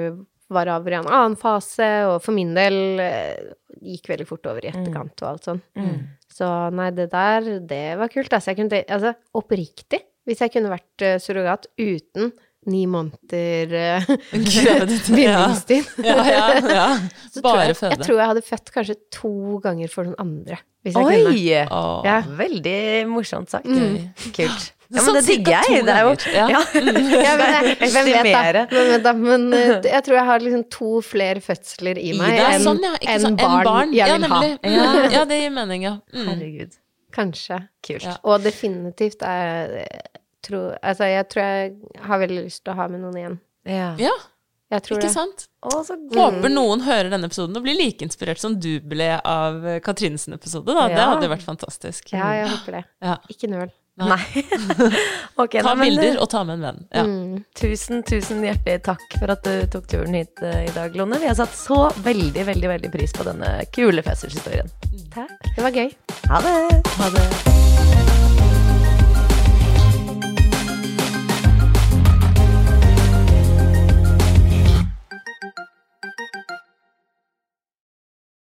var over i en annen fase, og for min del eh, gikk veldig fort over i etterkant og alt sånn. Mm. Så nei, det der, det var kult. Altså, jeg kunne Altså, oppriktig Hvis jeg kunne vært eh, surrogat uten ni måneder eh, <laughs> <laughs> <laughs> ja. Ja, ja, ja. Bare jeg, føde. jeg tror jeg hadde født kanskje to ganger for noen andre. Hvis jeg kunne. Oi! Ja. Veldig morsomt sagt. Mm. Kult. Ja, Sånn men det digger jeg. Det er jo ja. ja. Jeg, hvem vet da? Men, men eh, jeg tror jeg har liksom to flere fødsler i meg enn sånn, ja. Ikke enn sant? barn, En barn. jeg Ja, vil ha. Ja, ja, det gir mening, ja. Mm. Herregud. Kanskje. Kult. Ja. Og definitivt er tro, Altså, jeg tror jeg har veldig lyst til å ha med noen igjen. Ja. Ja, Jeg tror ikke det. sant? Å, så Håper noen hører denne episoden og blir like inspirert som du ble av eh, Katrinesen episode. Da. Det Ja. hadde vært fantastisk. Ja, jeg håper det. Ja. Ikke nøl. Nei. <laughs> okay, Ta nei, men, bilder og ta med en venn. Ja. Mm. Tusen, tusen hjertelig takk for at du tok turen hit uh, i dag, Lone. Vi har satt så veldig, veldig veldig pris på denne kule fødselshistorien. Takk. Det var gøy. Ha det! Ha det.